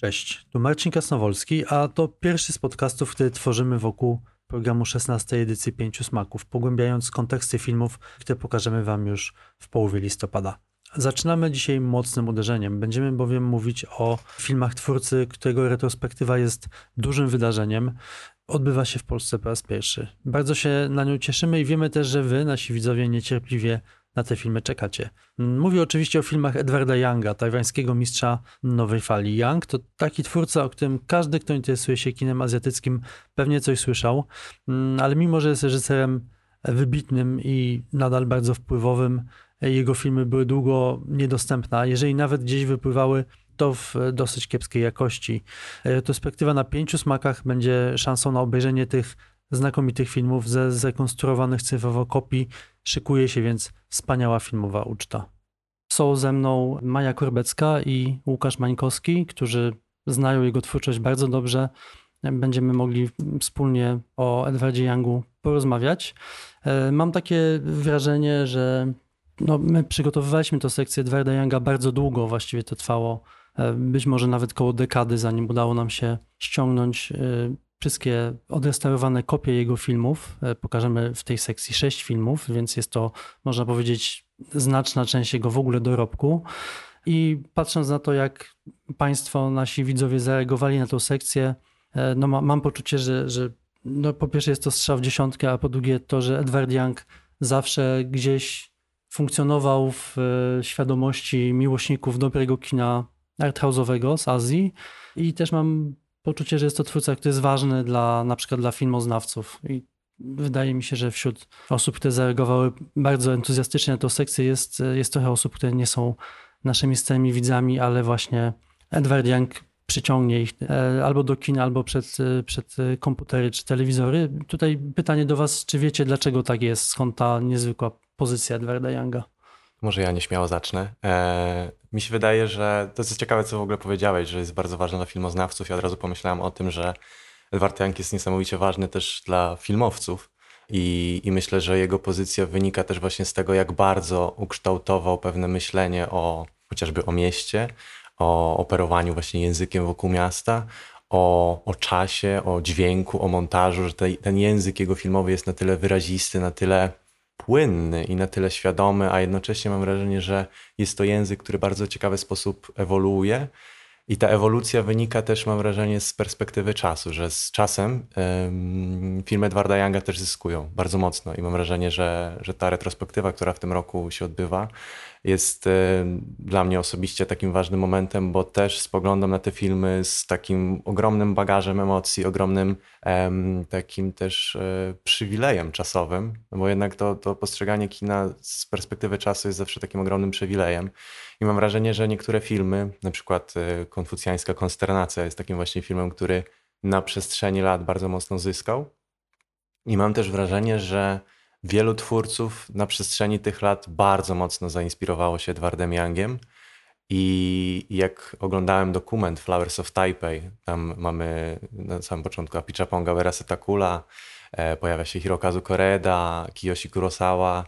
Cześć, tu Marcin Kasnowolski, a to pierwszy z podcastów, który tworzymy wokół programu 16 edycji Pięciu Smaków, pogłębiając konteksty filmów, które pokażemy Wam już w połowie listopada. Zaczynamy dzisiaj mocnym uderzeniem. Będziemy bowiem mówić o filmach twórcy, którego retrospektywa jest dużym wydarzeniem. Odbywa się w Polsce po raz pierwszy. Bardzo się na nią cieszymy i wiemy też, że Wy, nasi widzowie, niecierpliwie na te filmy czekacie. Mówię oczywiście o filmach Edwarda Younga, tajwańskiego mistrza nowej fali. Young to taki twórca, o którym każdy, kto interesuje się kinem azjatyckim, pewnie coś słyszał, mm, ale mimo, że jest reżyserem wybitnym i nadal bardzo wpływowym, jego filmy były długo niedostępne, a jeżeli nawet gdzieś wypływały, to w dosyć kiepskiej jakości. Retrospektywa na pięciu smakach będzie szansą na obejrzenie tych znakomitych filmów ze zrekonstruowanych cyfrowo kopii. Szykuje się więc wspaniała filmowa uczta. Są ze mną Maja Korbecka i Łukasz Mańkowski, którzy znają jego twórczość bardzo dobrze. Będziemy mogli wspólnie o Edwardzie Youngu porozmawiać. E, mam takie wrażenie, że no, my przygotowywaliśmy tę sekcję Edwarda Younga bardzo długo, właściwie to trwało e, być może nawet koło dekady, zanim udało nam się ściągnąć e, wszystkie odrestaurowane kopie jego filmów. E, pokażemy w tej sekcji sześć filmów, więc jest to, można powiedzieć, znaczna część jego w ogóle dorobku. I patrząc na to, jak Państwo, nasi widzowie zareagowali na tę sekcję, e, no ma, mam poczucie, że, że no po pierwsze jest to strzał w dziesiątkę, a po drugie to, że Edward Young zawsze gdzieś funkcjonował w e, świadomości miłośników dobrego kina arthouse'owego z Azji. I też mam poczucie, że jest to twórca, który jest ważny dla, na przykład dla filmoznawców. I wydaje mi się, że wśród osób, które zareagowały bardzo entuzjastycznie na tę sekcję jest, jest trochę osób, które nie są naszymi stałymi widzami, ale właśnie Edward Young przyciągnie ich e, albo do kina, albo przed, przed komputery czy telewizory. Tutaj pytanie do was, czy wiecie dlaczego tak jest? Skąd ta niezwykła pozycja Edwarda Younga? Może ja nieśmiało zacznę. Eee, mi się wydaje, że to jest ciekawe, co w ogóle powiedziałeś, że jest bardzo ważne dla filmoznawców. Ja od razu pomyślałem o tym, że Edward Young jest niesamowicie ważny też dla filmowców. I, I myślę, że jego pozycja wynika też właśnie z tego, jak bardzo ukształtował pewne myślenie o chociażby o mieście, o operowaniu właśnie językiem wokół miasta, o, o czasie, o dźwięku, o montażu, że te, ten język jego filmowy jest na tyle wyrazisty, na tyle płynny i na tyle świadomy, a jednocześnie mam wrażenie, że jest to język, który w bardzo ciekawy sposób ewoluuje. I ta ewolucja wynika też, mam wrażenie, z perspektywy czasu, że z czasem um, filmy Edwarda Younga też zyskują bardzo mocno. I mam wrażenie, że, że ta retrospektywa, która w tym roku się odbywa, jest e, dla mnie osobiście takim ważnym momentem, bo też spoglądam na te filmy z takim ogromnym bagażem emocji, ogromnym takim też e, przywilejem czasowym, bo jednak to, to postrzeganie kina z perspektywy czasu jest zawsze takim ogromnym przywilejem. I mam wrażenie, że niektóre filmy, na przykład e, Konfucjańska Konsternacja jest takim właśnie filmem, który na przestrzeni lat bardzo mocno zyskał. I mam też wrażenie, że wielu twórców na przestrzeni tych lat bardzo mocno zainspirowało się Edwardem Youngiem. I jak oglądałem dokument Flowers of Taipei, tam mamy na samym początku Apichaponga Werasetakula, e, pojawia się Hirokazu Koreda, Kiyoshi Kurosawa.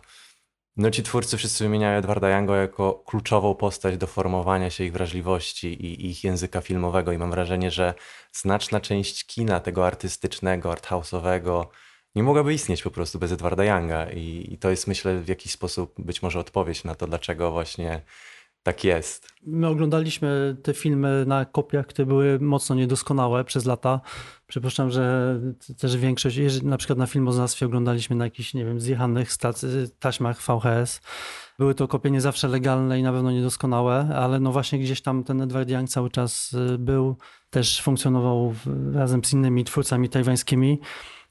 No ci twórcy wszyscy wymieniają Edwarda Younga jako kluczową postać do formowania się ich wrażliwości i ich języka filmowego i mam wrażenie, że znaczna część kina tego artystycznego, arthouse'owego, nie mogłaby istnieć po prostu bez Edwarda Younga. I, I, to jest, myślę, w jakiś sposób być może odpowiedź na to, dlaczego właśnie tak jest. My oglądaliśmy te filmy na kopiach, które były mocno niedoskonałe przez lata. Przypuszczam, że też większość, na przykład na filmoznawstwie oglądaliśmy na jakichś, nie wiem, zjechanych stac- taśmach VHS. Były to kopie nie zawsze legalne i na pewno niedoskonałe, ale no właśnie gdzieś tam ten Edward Young cały czas y, był, też funkcjonował razem z innymi twórcami tajwańskimi.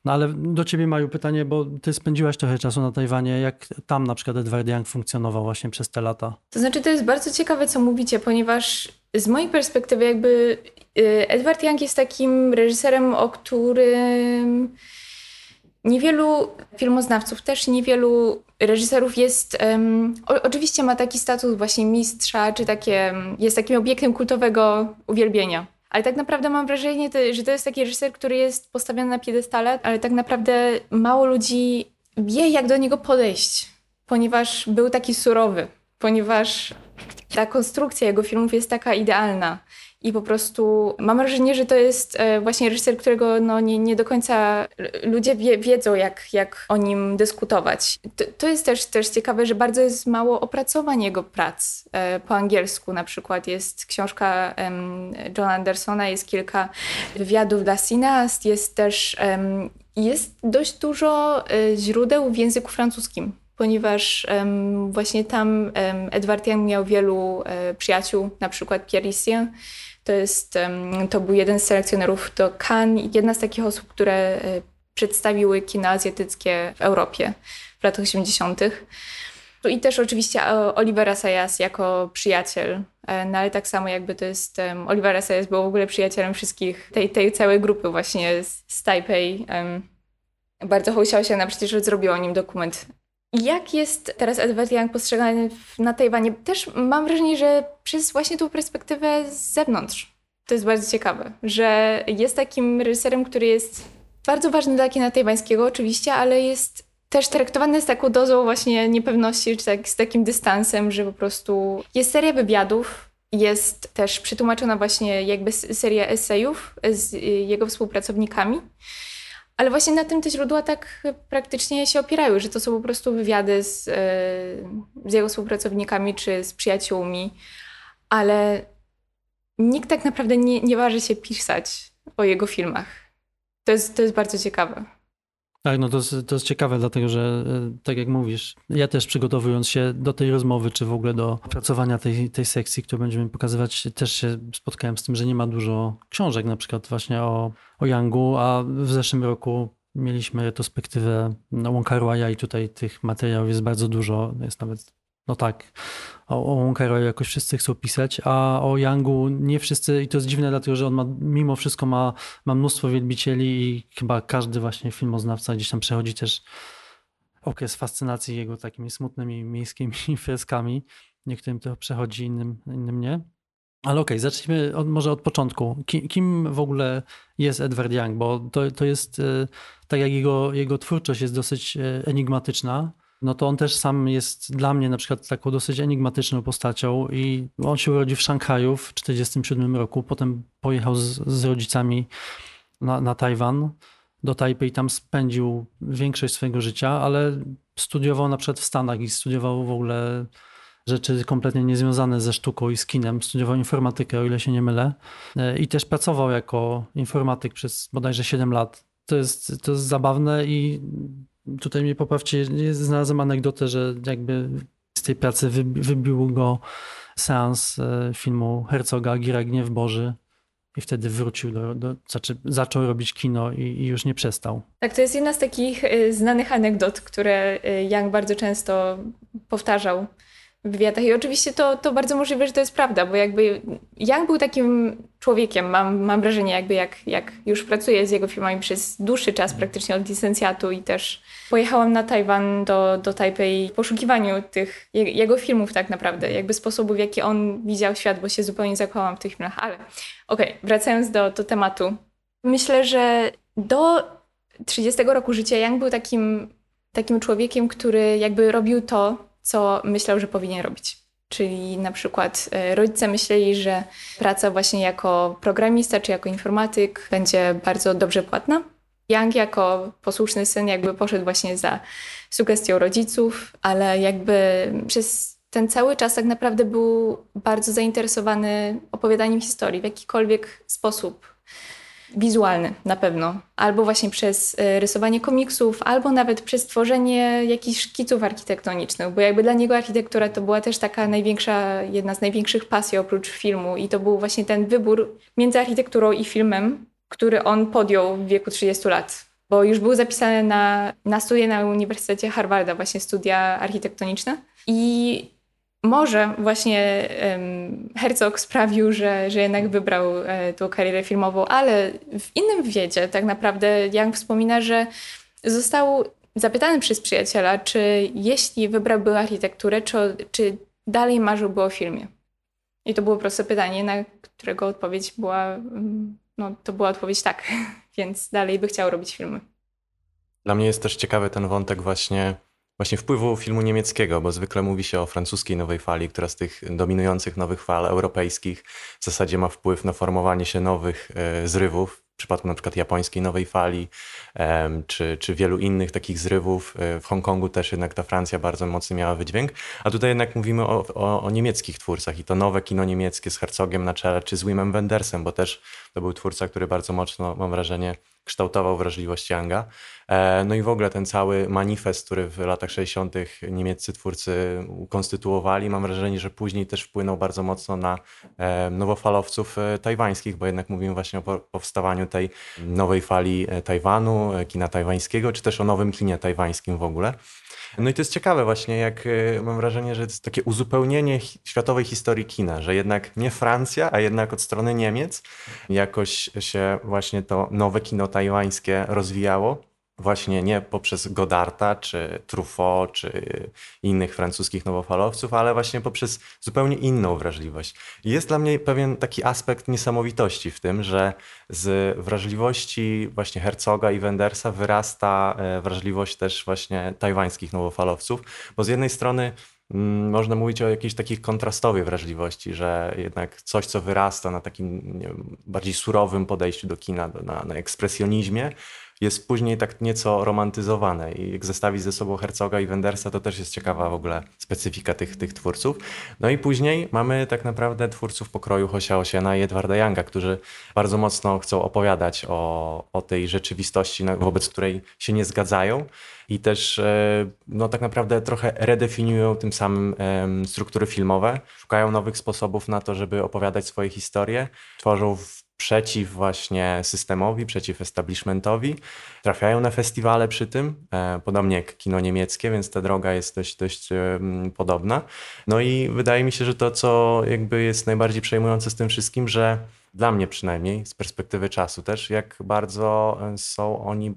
No ale do ciebie Maju pytanie, bo ty spędziłaś trochę czasu na Tajwanie. Jak tam na przykład Edward Young funkcjonował właśnie przez te lata? To znaczy to jest bardzo ciekawe, co mówicie, ponieważ z mojej perspektywy jakby y, Edward Young jest takim reżyserem, o którym niewielu filmoznawców, też niewielu reżyserów jest, um, o, oczywiście ma taki status właśnie mistrza, czy takie, jest takim obiektem kultowego uwielbienia. Ale tak naprawdę mam wrażenie, że to jest taki reżyser, który jest postawiony na piedestale, ale tak naprawdę mało ludzi wie, jak do niego podejść, ponieważ był taki surowy. ponieważ ta konstrukcja jego filmów jest taka idealna. I po prostu mam wrażenie, że to jest e, właśnie reżyser, którego no, nie, nie do końca ludzie wie, wiedzą, jak, jak o nim dyskutować. To, to, jest też, też ciekawe, że bardzo jest mało opracowań jego prac. E, po angielsku na przykład jest książka Johna Andersona, jest kilka wywiadów dla Cineast, jest też jest dość dużo e, źródeł w języku francuskim ponieważ um, właśnie tam um, Edward Young miał wielu przyjaciół, na przykład Pierre Issien. To, jest, to był jeden z selekcjonerów do Cannes, jedna z takich osób, które e, przedstawiły kino azjatyckie w Europie w latach 80. I też oczywiście e, Olivera Sayas jako przyjaciel, e, no ale tak samo jakby to jest, um, Olivera Sayas był w ogóle przyjacielem wszystkich, tej, tej całej grupy właśnie z, z Taipei. Um, bardzo chciał się na przecież zrobił o nim dokument jak jest teraz Edward Young postrzegany na Tajwanie? Też mam wrażenie, że przez właśnie tą perspektywę z zewnątrz. To jest bardzo ciekawe, że jest takim reżyserem, który jest bardzo ważny dla kina tajwańskiego oczywiście, ale jest też traktowany z taką dozą właśnie niepewności, czy tak, z takim dystansem, że po prostu jest seria wywiadów, jest też przetłumaczona właśnie jakby seria esejów z jego współpracownikami. Ale właśnie na tym te źródła tak praktycznie się opierają, że to są po prostu wywiady z, e, z jego współpracownikami czy z przyjaciółmi, ale nikt tak naprawdę nie, nie waży się pisać o jego filmach. To jest, to jest bardzo ciekawe. Tak, no to jest, to jest ciekawe, dlatego że e, tak jak mówisz, ja też przygotowując się do tej rozmowy, czy w ogóle do opracowania tej, tej sekcji, którą będziemy pokazywać, też się spotkałem z tym, że nie ma dużo książek, na przykład właśnie o, o Yangu, a w zeszłym roku mieliśmy retrospektywę Wonkaruaja i tutaj tych materiałów jest bardzo dużo, jest nawet no tak, o, o jakoś wszyscy chcą pisać, a o Yangu nie wszyscy, i to jest dziwne, dlatego że on ma, mimo wszystko ma, ma mnóstwo wielbicieli i chyba każdy właśnie filmoznawca gdzieś tam przechodzi też okres fascynacji jego takimi smutnymi miejskimi freskami. Niektórym to przechodzi, innym, innym nie. Ale okej, okay, zacznijmy od, może od początku. Kim, kim, w ogóle jest Edward Young? Bo to, to jest, e, tak jak jego, jego twórczość jest dosyć e, enigmatyczna, no to on też sam jest dla mnie na przykład taką dosyć enigmatyczną postacią i on się urodził w Szanghaju w 1947 roku, potem pojechał z, z rodzicami na, na Tajwan, do Tajpej, tam spędził większość swojego życia, ale studiował na przykład w Stanach i studiował w ogóle rzeczy kompletnie niezwiązane ze sztuką i z kinem. Studiował informatykę, o ile się nie mylę. I też pracował jako informatyk przez bodajże 7 lat. To jest, to jest zabawne i tutaj mnie poprawcie, znalazłem anegdotę, że jakby z tej pracy wybił go seans e, filmu Herzoga Gira Gniew Boży i wtedy wrócił do, do znaczy zaczął robić kino i, i, już nie przestał. Tak, to jest jedna z takich e, znanych anegdot, które e, Young bardzo często powtarzał wywiadach. I oczywiście to, to bardzo możliwe, że to jest prawda, bo jakby Young był takim człowiekiem, mam, mam wrażenie, jakby jak, jak już pracuję z jego filmami przez dłuższy czas, praktycznie od licencjatu i też pojechałam na Tajwan do, do Tajpej w poszukiwaniu tych jego filmów tak naprawdę, jakby sposobu, w jaki on widział świat, bo się zupełnie zakochałam w tych filmach. Ale okej, okay, wracając do, do tematu. Myślę, że do 30 roku życia Young był takim, takim człowiekiem, który jakby robił to, co myślał, że powinien robić. Czyli na przykład e, rodzice myśleli, że praca właśnie jako programista czy jako informatyk będzie bardzo dobrze płatna. Young jako posłuszny syn jakby poszedł właśnie za sugestią rodziców, ale jakby przez ten cały czas tak naprawdę był bardzo zainteresowany opowiadaniem historii w jakikolwiek sposób wizualny na pewno, albo właśnie przez e, rysowanie komiksów, albo nawet przez tworzenie jakichś szkiców architektonicznych, bo jakby dla niego architektura to była też taka największa, jedna z największych pasji oprócz filmu i to był właśnie ten wybór między architekturą i filmem, który on podjął w wieku 30 lat, bo już był zapisany na, na studia na Uniwersytecie Harvarda, właśnie studia architektoniczne. I może właśnie um, Herzog sprawił, że, że jednak wybrał e, tą karierę filmową, ale w innym wiedzie tak naprawdę Young wspomina, że został zapytany przez przyjaciela, czy jeśli wybrałby architekturę, czy, czy dalej marzyłby o filmie. I to było proste pytanie, na którego odpowiedź była, mm, no to była odpowiedź tak, więc dalej by chciał robić filmy. Dla mnie jest też ciekawy ten wątek właśnie właśnie wpływu filmu niemieckiego, bo zwykle mówi się o francuskiej nowej fali, która z tych dominujących nowych fal europejskich w zasadzie ma wpływ na formowanie się nowych e, zrywów w przypadku na przykład japońskiej nowej fali, czy, czy wielu innych takich zrywów. E, w Hongkongu też jednak ta Francja bardzo mocno miała wydźwięk, a tutaj jednak mówimy o, o, o niemieckich twórcach i to nowe kino niemieckie z Herzogiem na czele, czy z Wimem Wendersem, bo też to był twórca, który bardzo mocno, mam wrażenie, kształtował wrażliwość Younga. E, no i w ogóle ten cały manifest, który w latach 60. niemieccy twórcy ukonstytuowali, mam wrażenie, że później też wpłynął bardzo mocno na e, nowofalowców e, tajwańskich, bo jednak mówimy właśnie o powstawaniu tej nowej fali Tajwanu, kina tajwańskiego, czy też o nowym kinie tajwańskim w ogóle. No i to jest ciekawe właśnie, jak mam wrażenie, że to jest takie uzupełnienie światowej historii kina, że jednak nie Francja, a jednak od strony Niemiec jakoś się właśnie to nowe kino tajwańskie rozwijało właśnie nie poprzez Godarta, czy Truffaut, czy innych francuskich nowofalowców, ale właśnie poprzez zupełnie inną wrażliwość. jest dla mnie pewien taki aspekt niesamowitości w tym, że z wrażliwości właśnie Herzoga i Wendersa wyrasta e, wrażliwość też właśnie tajwańskich nowofalowców, bo z jednej strony mm, można mówić o jakiejś takiej kontrastowej wrażliwości, że jednak coś, co wyrasta na takim wiem, bardziej surowym podejściu do kina, na, na ekspresjonizmie, jest później tak nieco romantyzowane i jak zestawić ze sobą Herzoga i Wendersa, to też jest ciekawa w ogóle specyfika tych, tych twórców. No i później mamy tak naprawdę twórców pokroju Hosia Osiena i Edwarda Younga, którzy bardzo mocno chcą opowiadać o, o tej rzeczywistości, wobec której się nie zgadzają. I też e, no, tak naprawdę trochę redefiniują tym samym struktury filmowe, szukają nowych sposobów na to, żeby opowiadać swoje historie, tworzą w przeciw właśnie systemowi, przeciw establishmentowi. Trafiają na festiwale przy tym, e, podobnie jak kino niemieckie, więc ta droga jest dość, dość podobna. No i wydaje mi się, że to, co jakby jest najbardziej przejmujące z tym wszystkim, że dla mnie przynajmniej, z perspektywy czasu też, jak bardzo e, są oni,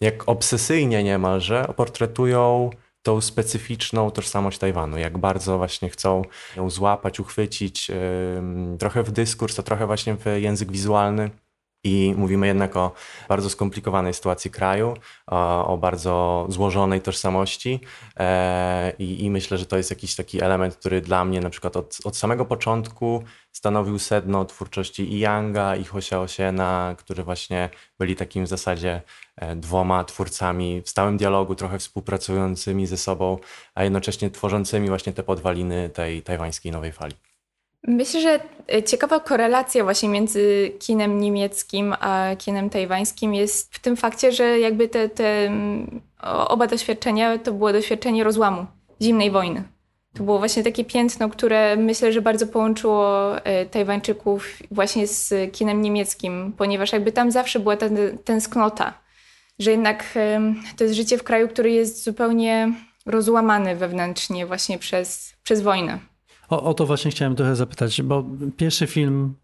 jak obsesyjnie niemalże portretują tą specyficzną tożsamość Tajwanu, jak bardzo właśnie chcą ją złapać, uchwycić trochę w dyskurs, a trochę właśnie w język wizualny. I mówimy jednak o bardzo skomplikowanej sytuacji kraju, o, o bardzo złożonej tożsamości. E, i, I, myślę, że to jest jakiś taki element, który dla mnie na przykład od, od samego początku stanowił sedno twórczości i Yanga, i Hosia Osiena, którzy właśnie byli takim w zasadzie e, dwoma twórcami w stałym dialogu, trochę współpracującymi ze sobą, a jednocześnie tworzącymi właśnie te podwaliny tej tajwańskiej nowej fali. Myślę, że e, ciekawa korelacja właśnie między kinem niemieckim a kinem tajwańskim jest w tym fakcie, że jakby te, te oba doświadczenia to było doświadczenie rozłamu, zimnej wojny. To było właśnie takie piętno, które myślę, że bardzo połączyło e, Tajwańczyków właśnie z kinem niemieckim, ponieważ jakby tam zawsze była ta tęsknota, że jednak to jest życie w kraju, który jest zupełnie rozłamany wewnętrznie właśnie przez, przez wojnę. O, o to właśnie chciałem trochę zapytać, bo pierwszy film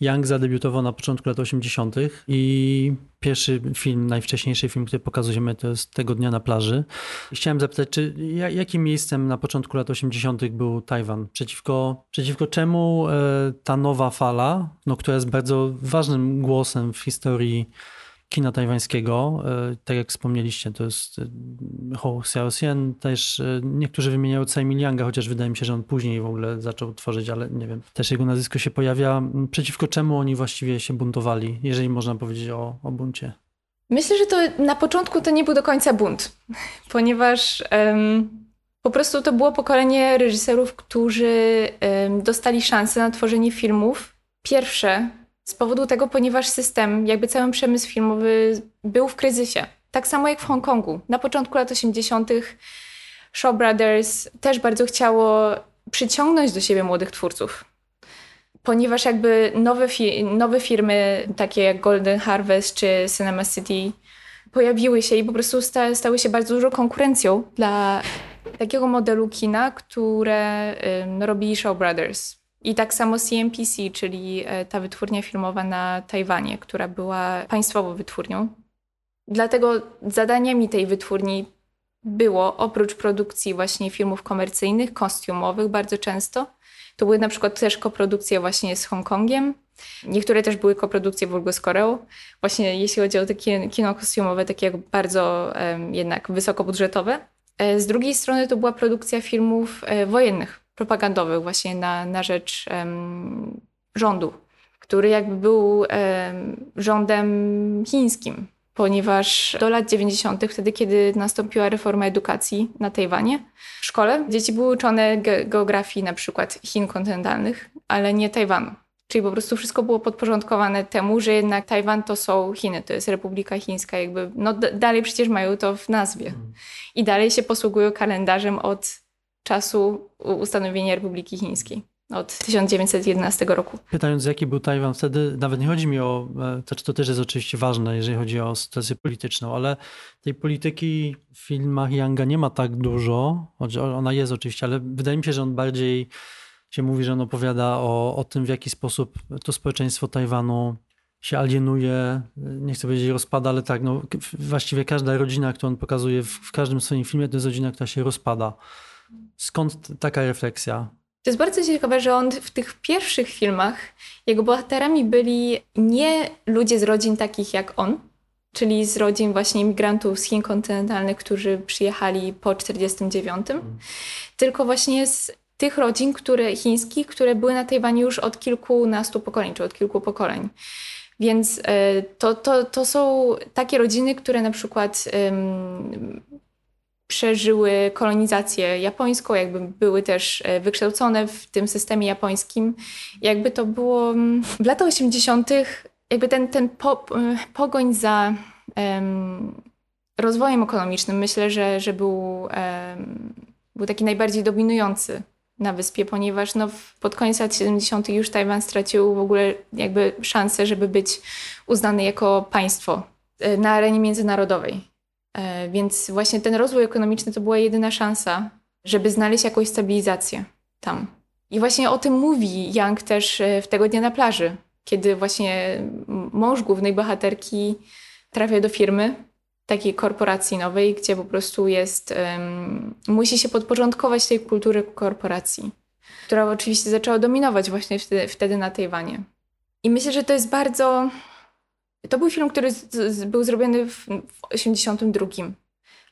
Young zadebiutował na początku lat 80. i pierwszy film, najwcześniejszy film, który pokazujemy, to jest Tego dnia na plaży. Chciałem zapytać, czy jakim miejscem na początku lat 80. był Tajwan? Przeciwko, przeciwko czemu e, ta nowa fala, no, która jest bardzo ważnym głosem w historii kina tajwańskiego. E, tak jak wspomnieliście, to jest e, Ho Xiaoxian, też e, niektórzy wymieniają Tsai Lianga, chociaż wydaje mi się, że on później w ogóle zaczął tworzyć, ale nie wiem. Też jego nazwisko się pojawia. Przeciwko czemu oni właściwie się buntowali, jeżeli można powiedzieć o, o buncie? Myślę, że to na początku to nie był do końca bunt, ponieważ um, po prostu to było pokolenie reżyserów, którzy um, dostali szansę na tworzenie filmów. Pierwsze z powodu tego, ponieważ system, jakby cały przemysł filmowy był w kryzysie. Tak samo jak w Hongkongu. Na początku lat 80. Shaw Brothers też bardzo chciało przyciągnąć do siebie młodych twórców. Ponieważ jakby nowe, fi nowe firmy, takie jak Golden Harvest czy Cinema City, pojawiły się i po prostu sta stały się bardzo dużą konkurencją dla takiego modelu kina, które y, robili Shaw Brothers. I tak samo CMPC, czyli e, ta wytwórnia filmowa na Tajwanie, która była państwową wytwórnią. Dlatego zadaniami tej wytwórni było, oprócz produkcji właśnie filmów komercyjnych, kostiumowych bardzo często, to były na przykład też koprodukcje właśnie z Hongkongiem. Niektóre też były koprodukcje w ogóle z Koreą. Właśnie jeśli chodzi o takie kino kostiumowe, takie bardzo um, jednak wysokobudżetowe. E, z drugiej strony to była produkcja filmów e, wojennych, propagandowych właśnie na, na rzecz um, rządu, który jakby był um, rządem chińskim, ponieważ do lat 90., wtedy kiedy nastąpiła reforma edukacji na Tajwanie, w szkole dzieci były uczone ge geografii na przykład Chin kontynentalnych, ale nie Tajwanu. Czyli po prostu wszystko było podporządkowane temu, że jednak Tajwan to są Chiny, to jest Republika Chińska, jakby, no dalej przecież mają to w nazwie. Mhm. I dalej się posługują kalendarzem od czasu ustanowienia Republiki Chińskiej od 1911 roku. Pytając, jaki był Tajwan wtedy, nawet nie chodzi mi o, e, to, to też jest oczywiście ważne, jeżeli chodzi o sytuację polityczną, ale tej polityki w filmach Yanga nie ma tak dużo, ona jest oczywiście, ale wydaje mi się, że on bardziej się mówi, że on opowiada o, o tym, w jaki sposób to społeczeństwo Tajwanu się alienuje, nie chcę powiedzieć rozpada, ale tak, no, właściwie każda rodzina, którą on pokazuje w, w każdym swoim filmie, to jest rodzina, która się rozpada. Skąd taka refleksja? To jest bardzo ciekawe, że on w tych pierwszych filmach, jego bohaterami byli nie ludzie z rodzin takich jak on, czyli z rodzin właśnie imigrantów z Chin kontynentalnych, którzy przyjechali po 1949, hmm. tylko właśnie z tych rodzin które, chińskich, które były na Tajwanie już od kilkunastu pokoleń, czy od kilku pokoleń. Więc e, to, to, to są takie rodziny, które na przykład um, przeżyły kolonizację japońską, jakby były też e, wykształcone w tym systemie japońskim. Jakby to było w latach 80., jakby ten, ten po, e, pogoń za rozwojem ekonomicznym, myślę, że, że był, był taki najbardziej dominujący na wyspie, ponieważ no, pod koniec lat 70. już Tajwan stracił w ogóle jakby szansę, żeby być uznany jako państwo e, na arenie międzynarodowej. E, więc właśnie ten rozwój ekonomiczny to była jedyna szansa, żeby znaleźć jakąś stabilizację tam. I właśnie o tym mówi Young też e, w tego dnia na plaży, kiedy właśnie mąż głównej bohaterki trafia do firmy, takiej korporacji nowej, gdzie po prostu jest, um, musi się podporządkować tej kultury korporacji, która oczywiście zaczęła dominować właśnie wtedy, wtedy na Tajwanie. I myślę, że to jest bardzo. To był film, który z, z, był zrobiony w, w 82.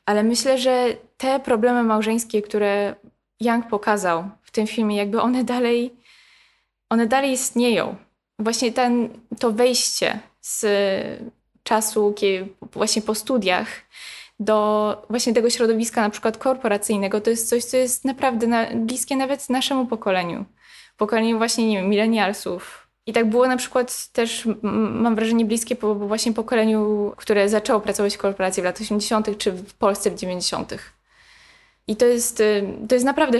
Ale myślę, że te problemy małżeńskie, które Young pokazał w tym filmie, jakby one dalej, one dalej istnieją. Właśnie ten, to wejście z czasu właśnie po studiach do właśnie tego środowiska na przykład korporacyjnego, to jest coś, co jest naprawdę na, bliskie nawet naszemu pokoleniu. Pokoleniu właśnie, nie wiem, milenialsów. I tak było na przykład też, mam wrażenie, bliskie po, właśnie pokoleniu, które zaczęło pracować w korporacji w latach 80. czy w Polsce w 90. I to jest, y, to jest naprawdę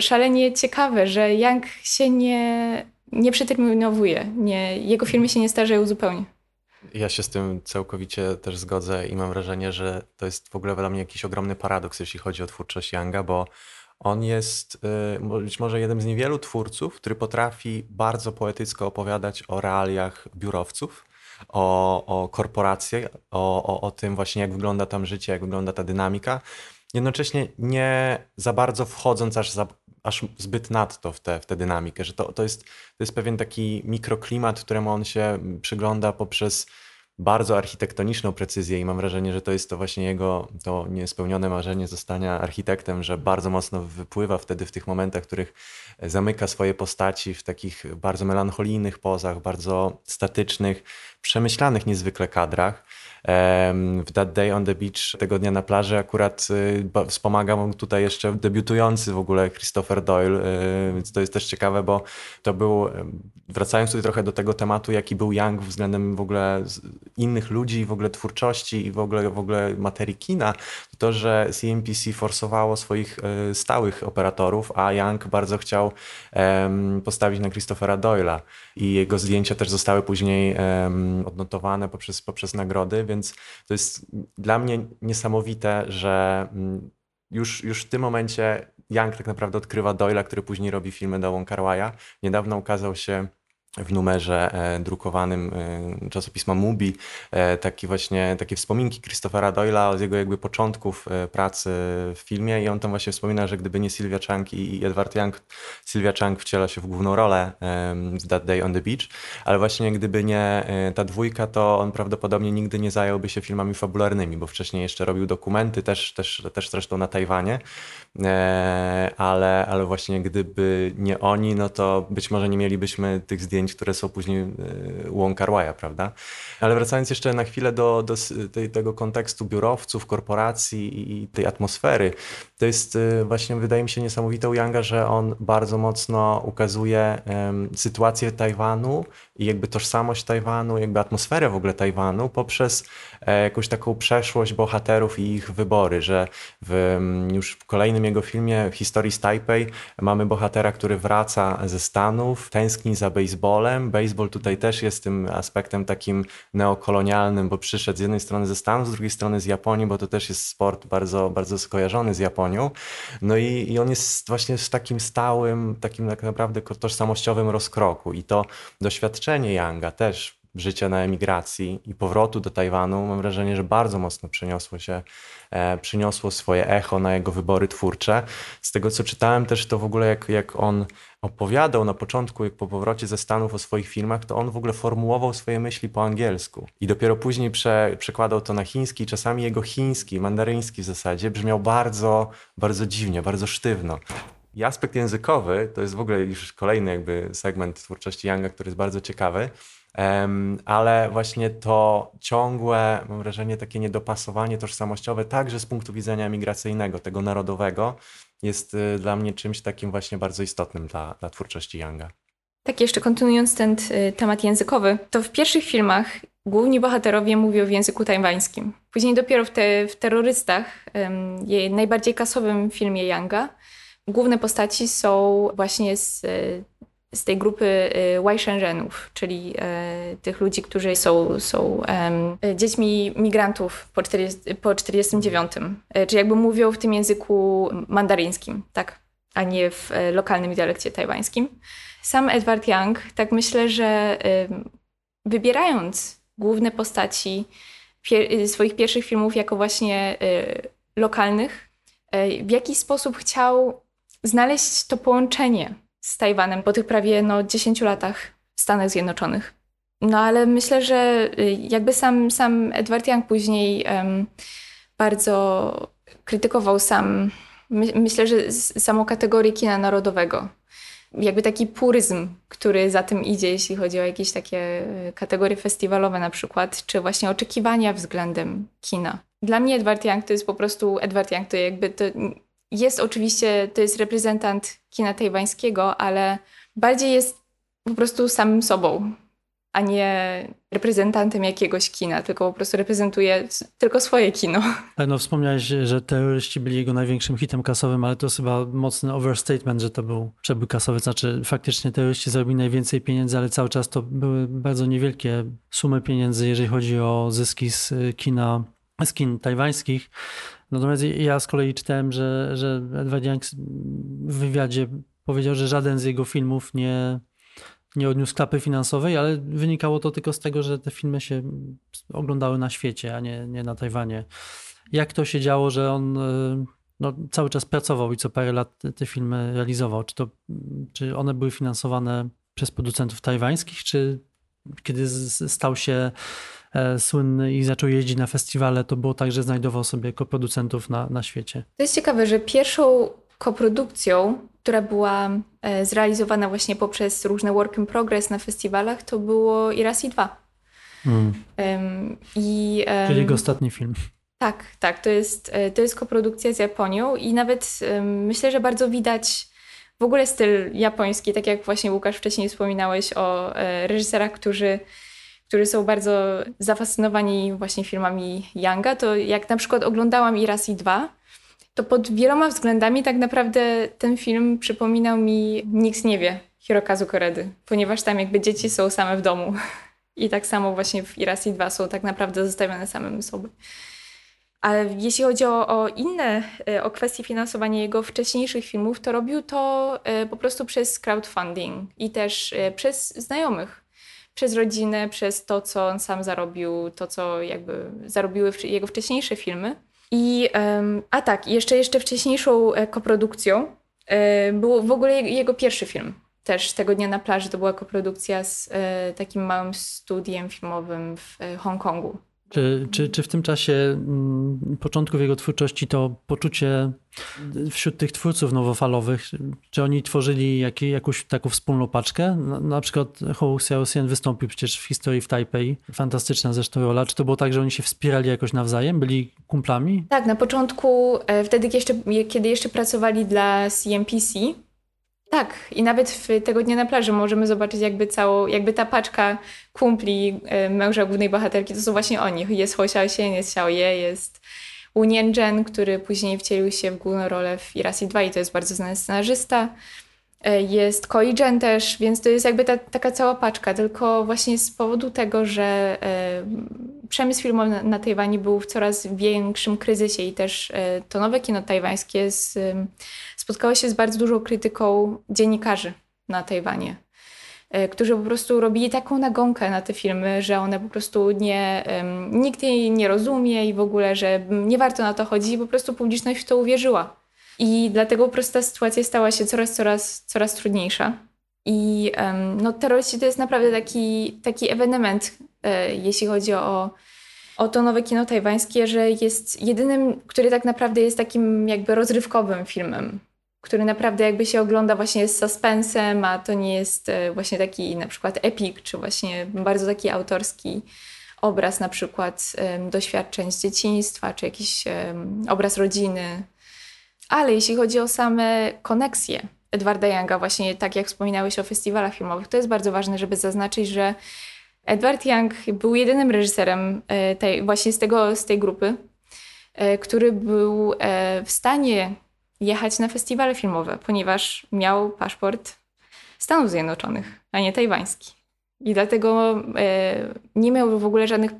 szalenie ciekawe, że Young się nie, nie przeterminowuje. Nie, jego filmy się nie starzeją zupełnie. Ja się z tym całkowicie też zgodzę i mam wrażenie, że to jest w ogóle dla mnie jakiś ogromny paradoks, jeśli chodzi o twórczość Younga, bo on jest y, być może jednym z niewielu twórców, który potrafi bardzo poetycko opowiadać o realiach biurowców, o, o korporacjach, o, o, o tym właśnie, jak wygląda tam życie, jak wygląda ta dynamika. Jednocześnie nie za bardzo wchodząc aż za aż zbyt nadto w tę w te dynamikę, że to, to, jest, to jest pewien taki mikroklimat, któremu on się przygląda poprzez bardzo architektoniczną precyzję i mam wrażenie, że to jest to właśnie jego to niespełnione marzenie zostania architektem, że bardzo mocno wypływa wtedy w tych momentach, w których zamyka swoje postaci w takich bardzo melancholijnych pozach, bardzo statycznych, przemyślanych niezwykle kadrach. W That Day on the Beach tego dnia na plaży akurat y, wspomaga mu tutaj jeszcze debiutujący w ogóle Christopher Doyle, y, więc to jest też ciekawe, bo to był, wracając tutaj trochę do tego tematu, jaki był Young względem w ogóle innych ludzi, w ogóle twórczości i w ogóle, w ogóle materii kina, to, że CMPC forsowało swoich y, stałych operatorów, a Young bardzo chciał postawić na Christophera Doyle'a. I jego zdjęcia też zostały później odnotowane poprzez, poprzez nagrody, więc to jest dla mnie niesamowite, że już, już w tym momencie Young tak naprawdę odkrywa Doyle'a, który później robi filmy do Wong Kar Niedawno ukazał się w numerze e, drukowanym e, czasopisma Mubi. E, taki właśnie, takie wspominki Christophera Doyle'a z jego jakby początków pracy w filmie. I on tam właśnie wspomina, że gdyby nie Sylvia Chang i Edward Young, Sylvia Chang wciela się w główną rolę w That Day on the Beach, ale właśnie gdyby nie ta dwójka, to on prawdopodobnie nigdy nie zająłby się filmami fabularnymi, bo wcześniej jeszcze robił dokumenty, też, też, też zresztą na Tajwanie, ale, ale właśnie gdyby nie oni, no to być może nie mielibyśmy tych zdjęć, które są później e, Wong prawda? Ale wracając jeszcze na chwilę do, do tej, tego kontekstu biurowców, korporacji i- tej atmosfery, to jest e, właśnie, wydaje mi się, niesamowite u Younga, że on bardzo mocno ukazuje em, sytuację Tajwanu i jakby tożsamość Tajwanu, jakby atmosferę w ogóle Tajwanu poprzez e, jakąś taką przeszłość bohaterów i ich wybory, że w, mm, już w kolejnym jego filmie, historii z Taipei, mamy bohatera, który wraca ze Stanów, tęskni za baseballem. Baseball tutaj też jest tym aspektem takim neokolonialnym, bo przyszedł z jednej strony ze Stanów, z drugiej strony z Japonii, bo to też jest sport bardzo, bardzo skojarzony z Japonią. No i, i on jest właśnie w takim stałym, takim tak naprawdę tożsamościowym rozkroku i to doświadczenie Younga też życia na emigracji i powrotu do Tajwanu, mam wrażenie, że bardzo mocno przeniosło się, e, przyniosło swoje echo na jego wybory twórcze. Z tego, co czytałem też, to w ogóle jak, jak on opowiadał na początku, jak po powrocie ze Stanów o swoich filmach, to on w ogóle formułował swoje myśli po angielsku. I dopiero później prze, przekładał to na chiński, czasami jego chiński, mandaryński w zasadzie brzmiał bardzo, bardzo dziwnie, bardzo sztywno. I aspekt językowy to jest w ogóle już kolejny jakby segment twórczości Younga, który jest bardzo ciekawy. Ale właśnie to ciągłe, mam wrażenie, takie niedopasowanie tożsamościowe, także z punktu widzenia migracyjnego, tego narodowego, jest y, dla mnie czymś takim właśnie bardzo istotnym dla, dla twórczości Younga. Tak, jeszcze kontynuując ten y, temat językowy, to w pierwszych filmach główni bohaterowie mówią w języku tajwańskim. Później dopiero w, te, w Terrorystach, jej najbardziej kasowym filmie Younga, główne postaci są właśnie z, y, z tej grupy y, Waishenrenów, czyli e, tych ludzi, którzy są, są dziećmi migrantów po, 40, po 49. E, Czyli jakby mówią w tym języku mandaryńskim, tak, a nie w e, lokalnym dialekcie tajwańskim. Sam Edward Young, tak myślę, że wybierając główne postaci pier- y, swoich pierwszych filmów jako właśnie y, lokalnych, y, w jakiś sposób chciał znaleźć to połączenie z Tajwanem po tych prawie no, 10 latach w Stanach Zjednoczonych. No ale myślę, że y, jakby sam, sam Edward Young później em, bardzo krytykował sam, my, myślę, że samą kategorię kina narodowego jakby taki puryzm, który za tym idzie, jeśli chodzi o jakieś takie e, kategorie festiwalowe na przykład, czy właśnie oczekiwania względem kina. Dla mnie Edward Young to jest po prostu Edward Young, to jakby to jest oczywiście, to jest reprezentant kina tajwańskiego, ale bardziej jest po prostu samym sobą, a nie reprezentantem jakiegoś kina, tylko po prostu reprezentuje tylko swoje kino. Ale no wspomniałeś, że terroryści byli jego największym hitem kasowym, ale to jest chyba mocny overstatement, że to był przebój kasowy. Znaczy faktycznie terroryści zarobili najwięcej pieniędzy, ale cały czas to były bardzo niewielkie sumy pieniędzy, jeżeli chodzi o zyski z y, kina, z kin tajwańskich. Natomiast ja z kolei czytałem, że, że Edward Young w wywiadzie powiedział, że żaden z jego filmów nie, nie odniósł klapy finansowej, ale wynikało to tylko z tego, że te filmy się oglądały na świecie, a nie, nie na Tajwanie. Jak to się działo, że on y, no, cały czas pracował i co parę lat te, filmy realizował? Czy, to, czy one były finansowane przez producentów tajwańskich, czy kiedy stał się e, słynny i zaczął jeździć na festiwale, to było tak, że znajdował sobie koproducentów na, na świecie? To jest ciekawe, że pierwszą koprodukcją, która była e, zrealizowana właśnie poprzez różne work in progress na festiwalach, to było Irasi 2. Mm. Em, I, em, Czyli jego ostatni film. Tak, tak. To jest, e, to jest koprodukcja z Japonią i nawet em, myślę, że bardzo widać w ogóle styl japoński, tak jak właśnie Łukasz wcześniej wspominałeś o e, reżyserach, którzy, którzy są bardzo zafascynowani właśnie filmami Younga, to jak na przykład oglądałam Irasi 2, to pod wieloma względami tak naprawdę ten film przypominał mi Nikt nie wie Hirokazu Koredy, ponieważ tam jakby dzieci są same w domu. I tak samo właśnie w Irasi 2 są tak naprawdę zostawione samym sobie. A jeśli chodzi o, o, inne, e, o kwestie finansowania jego wcześniejszych filmów, to robił to e, po prostu przez crowdfunding i też e, przez znajomych, przez rodzinę, przez to, co on sam zarobił, to, co jakby zarobiły jego wcześniejsze filmy. I, a tak, jeszcze, jeszcze wcześniejszą koprodukcją był w ogóle jego pierwszy film. Też tego dnia na plaży to była koprodukcja z takim małym studiem filmowym w Hongkongu. Czy, czy, czy w tym czasie mm, początków jego twórczości to poczucie wśród tych twórców nowofalowych, czy oni tworzyli jak, jakąś taką wspólną paczkę? Na, na przykład Hou Xiaoxian wystąpił przecież w historii w Taipei, fantastyczna zresztą rola. Czy to było tak, że oni się wspierali jakoś nawzajem, byli kumplami? Tak, na początku, e, wtedy jeszcze, kiedy jeszcze pracowali dla CMPC, tak, i nawet w tego dnia na plaży możemy zobaczyć jakby całą, jakby ta paczka kumpli e, męża głównej bohaterki, to są właśnie oni. Jest Ho Xiaoxian, jest Xiao Ye, jest Wu Nianzhen, który później wcielił się w główną rolę w Irasi 2 i to jest bardzo znany scenarzysta. E, jest Koijen też, więc to jest jakby ta, taka cała paczka, tylko właśnie z powodu tego, że e, przemysł filmowy na, na Tajwanie był w coraz większym kryzysie i też e, to nowe kino tajwańskie z, spotkało się z bardzo dużą krytyką dziennikarzy na Tajwanie, którzy po prostu robili taką nagonkę na te filmy, że one po prostu nie, nikt jej nie rozumie i w ogóle, że nie warto na to chodzić i po prostu publiczność w to uwierzyła. I dlatego po prostu ta sytuacja stała się coraz, coraz, coraz trudniejsza. I um, no, terroryści to jest naprawdę taki, taki ewenement, e, jeśli chodzi o, o to nowe kino tajwańskie, że jest jedynym, który tak naprawdę jest takim jakby rozrywkowym filmem, który naprawdę jakby się ogląda właśnie z suspensem, a to nie jest e, właśnie taki na przykład epic, czy właśnie bardzo taki autorski obraz na przykład doświadczeń z dzieciństwa, czy jakiś obraz rodziny. Ale jeśli chodzi o same koneksje Edwarda Younga, właśnie tak jak wspominałeś o festiwalach filmowych, to jest bardzo ważne, żeby zaznaczyć, że Edward Young był jedynym reżyserem e, tej, właśnie z, tego, z tej grupy, e, który był e, w stanie jechać na festiwale filmowe, ponieważ miał paszport Stanów Zjednoczonych, a nie tajwański. I dlatego nie miał w ogóle żadnych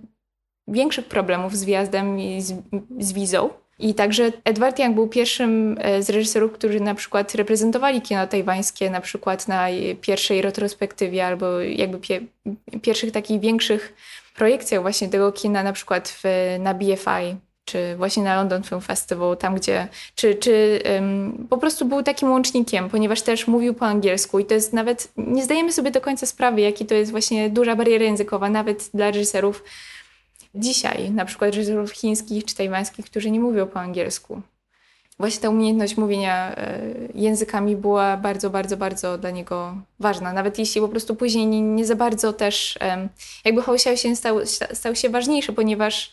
większych problemów z wjazdem i z, z wizą. I także Edward Young był pierwszym e, z reżyserów, którzy na przykład reprezentowali kino tajwańskie, na przykład na pierwszej retrospektywie albo jakby pie, pierwszych takich większych projekcjach właśnie tego kina, na przykład w, na BFI czy właśnie na London Film Festival, tam gdzie, czy, czy um, po prostu był takim łącznikiem, ponieważ też mówił po angielsku i to jest nawet, nie zdajemy sobie do końca sprawy, jaki to jest właśnie duża bariera językowa, nawet dla reżyserów dzisiaj, na przykład reżyserów chińskich czy tajwańskich, którzy nie mówią po angielsku. Właśnie ta umiejętność mówienia e, językami była bardzo, bardzo, bardzo dla niego ważna. Nawet jeśli po prostu później nie, nie za bardzo też, jakby się stał, stał się ważniejszy, ponieważ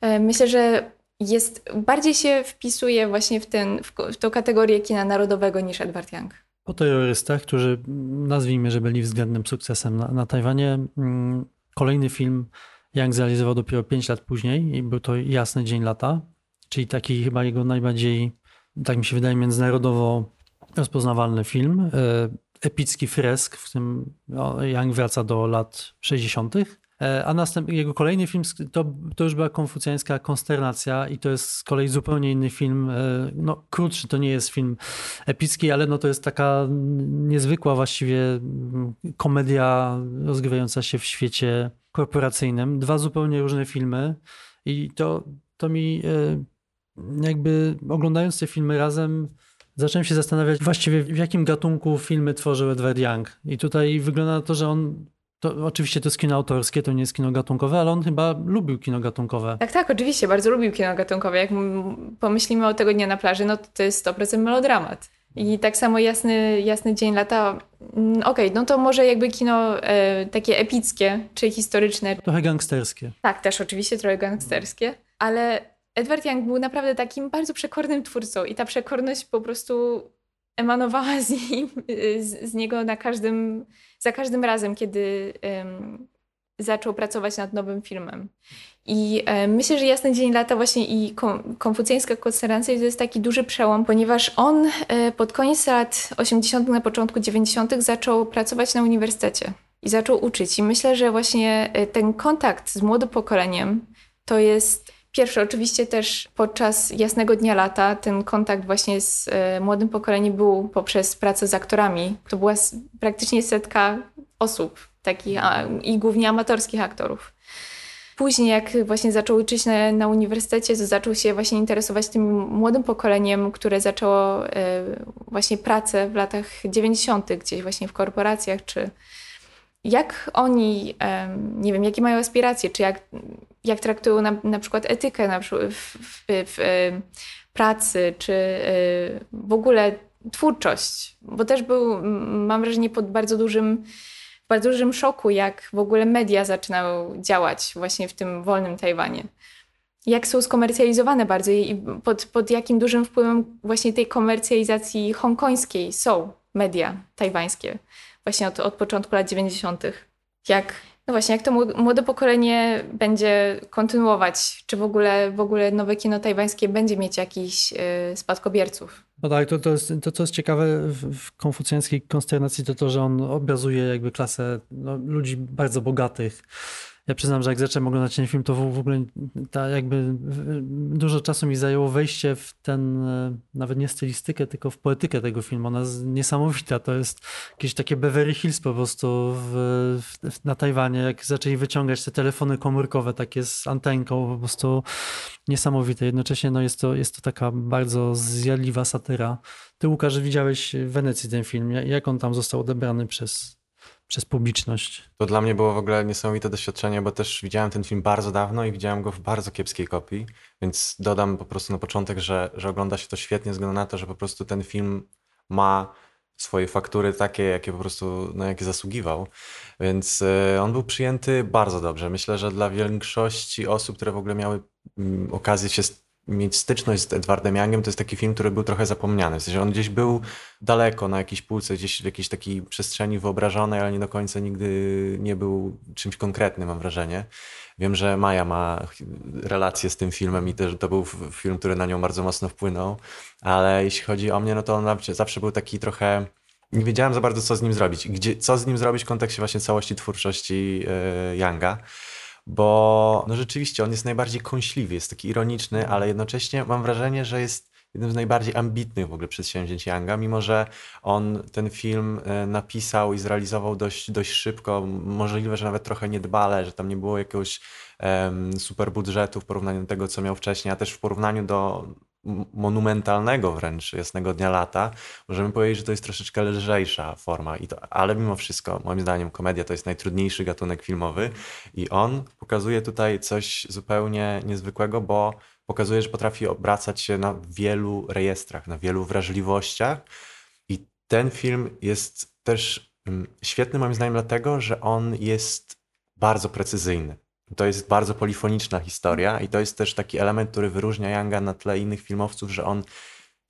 e, myślę, że jest, bardziej się wpisuje właśnie w, ten, w, tą kategorię kina narodowego niż Edward Young. Po terrorystach, którzy nazwijmy, że byli względnym sukcesem na, na Tajwanie, mm, kolejny film Young zrealizował dopiero 5 lat później i był to Jasny Dzień Lata, czyli taki chyba jego najbardziej, tak mi się wydaje, międzynarodowo rozpoznawalny film. E, epicki fresk, w którym Young wraca do lat 60. E, a następny, jego kolejny film to, to już była konfucjańska konsternacja i to jest z kolei zupełnie inny film. E, no, krótszy to nie jest film epicki, ale no to jest taka niezwykła właściwie komedia rozgrywająca się w świecie korporacyjnym. Dwa zupełnie różne filmy i to, to mi e, jakby oglądając te filmy razem zacząłem się zastanawiać właściwie w jakim gatunku filmy tworzył Edward Young. I tutaj wygląda na to, że on to oczywiście to jest kino autorskie, to nie jest kino gatunkowe, ale on chyba lubił kino gatunkowe. Tak, tak, oczywiście, bardzo lubił kino gatunkowe. Jak pomyślimy o tego dnia na plaży, no to, to jest 100% melodramat. I tak samo jasny, jasny dzień lata. Mm, okej, okay, no to może jakby kino e, takie epickie czy historyczne. Trochę gangsterskie. Tak, też oczywiście trochę gangsterskie, ale Edward Young był naprawdę takim bardzo przekornym twórcą i ta przekorność po prostu emanowała z, nim, z, z niego na każdym, za każdym razem, kiedy um, zaczął pracować nad nowym filmem. I e, myślę, że Jasny Dzień Lata właśnie i konfucjańska konsternacja to jest taki duży przełom, ponieważ on e, pod koniec lat 80., na początku 90. zaczął pracować na uniwersytecie i zaczął uczyć. I myślę, że właśnie e, ten kontakt z młodym pokoleniem to jest Pierwsze, oczywiście też podczas Jasnego Dnia Lata ten kontakt właśnie z młodym pokoleniem był poprzez pracę z aktorami. To była praktycznie setka osób, takich i głównie amatorskich aktorów. Później, jak właśnie zaczął uczyć na, na uniwersytecie, to zaczął się właśnie interesować tym młodym pokoleniem, które zaczęło e, właśnie pracę w latach 90., gdzieś właśnie w korporacjach, czy jak oni, em, nie wiem, jakie mają aspiracje, czy jak, jak traktują na, na przykład etykę na przykład w, w, w em, pracy, czy e, w ogóle twórczość, bo też był, mam wrażenie, pod bardzo dużym w bardzo dużym szoku, jak w ogóle media zaczynają działać właśnie w tym wolnym Tajwanie. Jak są skomercjalizowane bardzo i pod, pod jakim dużym wpływem właśnie tej komercjalizacji hongkońskiej są media tajwańskie właśnie od, od początku lat 90. Jak, no właśnie, jak to młode- pokolenie będzie kontynuować, czy w ogóle, w ogóle nowe kino tajwańskie będzie mieć jakichś y, spadkobierców. No tak, to, to, jest, to co jest ciekawe w, w konfucjańskiej konsternacji, to to, że on obrazuje jakby klasę no, ludzi bardzo bogatych. Ja przyznam, że jak zacząłem oglądać ten film, to w, w ogóle ta jakby dużo czasu mi zajęło wejście w ten, e, nawet nie stylistykę, tylko w poetykę tego filmu. Ona jest niesamowita. To jest jakieś takie Beverly Hills po prostu w, w, na Tajwanie, jak zaczęli wyciągać te telefony komórkowe takie z antenką, po prostu niesamowite. Jednocześnie no jest, to, jest to taka bardzo zjadliwa satyra. Ty, Łukasz, widziałeś w Wenecji ten film. Jak on tam został odebrany przez, przez publiczność? To dla mnie było w ogóle niesamowite doświadczenie, bo też widziałem ten film bardzo dawno i widziałem go w bardzo kiepskiej kopii, więc dodam po prostu na początek, że, że ogląda się to świetnie, ze względu na to, że po prostu ten film ma swoje faktury takie, jakie po prostu, na jakie zasługiwał. Więc y, on był przyjęty bardzo dobrze. Myślę, że dla większości osób, które w ogóle miały mm, okazję się mieć styczność z Edwardem Youngiem, to jest taki film, który był trochę zapomniany. W sensie on gdzieś był daleko na jakiejś półce, gdzieś w jakiejś takiej przestrzeni wyobrażonej, ale nie do końca nigdy nie był czymś konkretnym, mam wrażenie. Wiem, że Maja ma relację z tym filmem i też to był film, który na nią bardzo mocno wpłynął, ale jeśli chodzi o mnie, no to on zawsze- był taki trochę... Nie wiedziałem za bardzo, co z nim zrobić. Gdzie, co z nim zrobić w kontekście właśnie całości twórczości e, Younga bo no rzeczywiście on jest najbardziej kąśliwy, jest taki ironiczny, ale jednocześnie mam wrażenie, że jest jednym z najbardziej ambitnych w ogóle przedsięwzięć Younga, mimo że on ten film e, napisał i zrealizował dość, dość szybko, możliwe, że nawet trochę niedbale, że tam nie było jakiegoś em, super budżetu w porównaniu do tego, co miał wcześniej, a też w porównaniu do monumentalnego wręcz Jasnego Dnia Lata, możemy powiedzieć, że to jest troszeczkę lżejsza forma, I to, ale mimo wszystko, moim zdaniem, komedia to jest najtrudniejszy gatunek filmowy i on pokazuje tutaj coś zupełnie niezwykłego, bo pokazuje, że potrafi obracać się na wielu rejestrach, na wielu wrażliwościach i ten film jest też mm, świetny moim zdaniem dlatego, że on jest bardzo precyzyjny. To jest bardzo polifoniczna historia i to jest też taki element, który wyróżnia Younga na tle innych filmowców, że on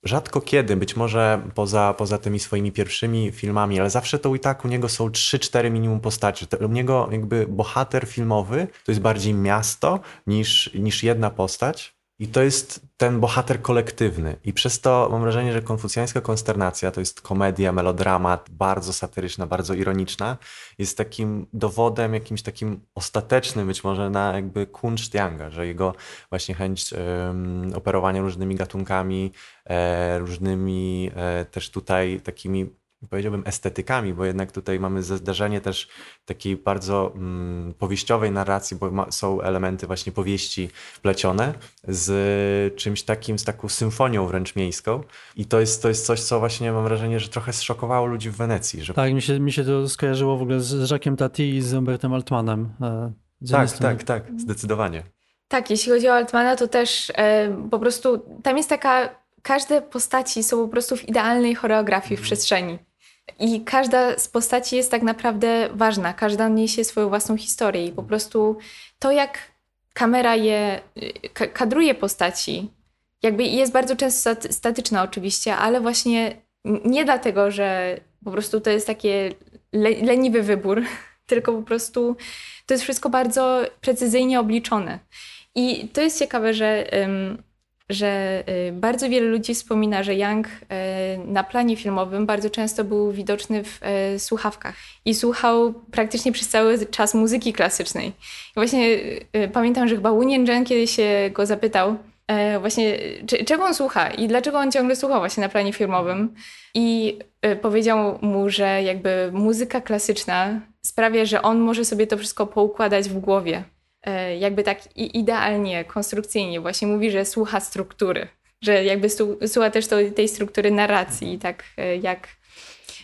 rzadko kiedy, być może poza, poza tymi swoimi pierwszymi filmami, ale zawsze to i tak u niego są 3-4 minimum postaci. To, u niego jakby bohater filmowy to jest bardziej miasto niż, niż jedna postać. I to jest ten bohater kolektywny. I przez to mam wrażenie, że konfucjańska konsternacja to jest komedia, melodramat, bardzo satyryczna, bardzo ironiczna. Jest takim dowodem, jakimś takim ostatecznym być może na jakby kunszt Younga, że jego właśnie chęć em, operowania różnymi gatunkami, e, różnymi e, też tutaj takimi powiedziałbym estetykami, bo jednak tutaj mamy zdarzenie też takiej bardzo mm, powieściowej narracji, bo ma, są elementy właśnie powieści wplecione z czymś takim, z taką symfonią wręcz miejską i to jest, to jest coś, co właśnie mam wrażenie, że trochę zszokowało ludzi w Wenecji. Że... Tak, mi się, mi się to skojarzyło w ogóle z Jacques'em Tati i z Robertem Altmanem. e, tak, strony. tak, tak, zdecydowanie. Tak, jeśli chodzi o Altmana, to też e, po prostu tam jest taka, każde postaci są po prostu w idealnej choreografii w przestrzeni. I każda z postaci jest tak naprawdę ważna, każda niesie swoją własną historię i po prostu to, jak kamera je, ka- kadruje postaci, jakby jest bardzo często stat- statyczna oczywiście, ale właśnie nie dlatego, że po prostu to jest takie le- leniwy wybór, tylko po prostu to jest wszystko bardzo precyzyjnie obliczone. I to jest ciekawe, że że y, bardzo wiele ludzi wspomina, że Young y, na planie filmowym bardzo często był widoczny w y, słuchawkach i słuchał praktycznie przez cały czas muzyki klasycznej. I właśnie pamiętam, że chyba Winnie Jen kiedyś się go zapytał, właśnie czego on słucha i dlaczego on ciągle słuchał właśnie na planie filmowym. I powiedział mu, że jakby muzyka klasyczna sprawia, że on może sobie to wszystko poukładać w głowie jakby tak idealnie, konstrukcyjnie właśnie mówi, że słucha struktury, że jakby słucha też to, tej struktury narracji, tak e, jak,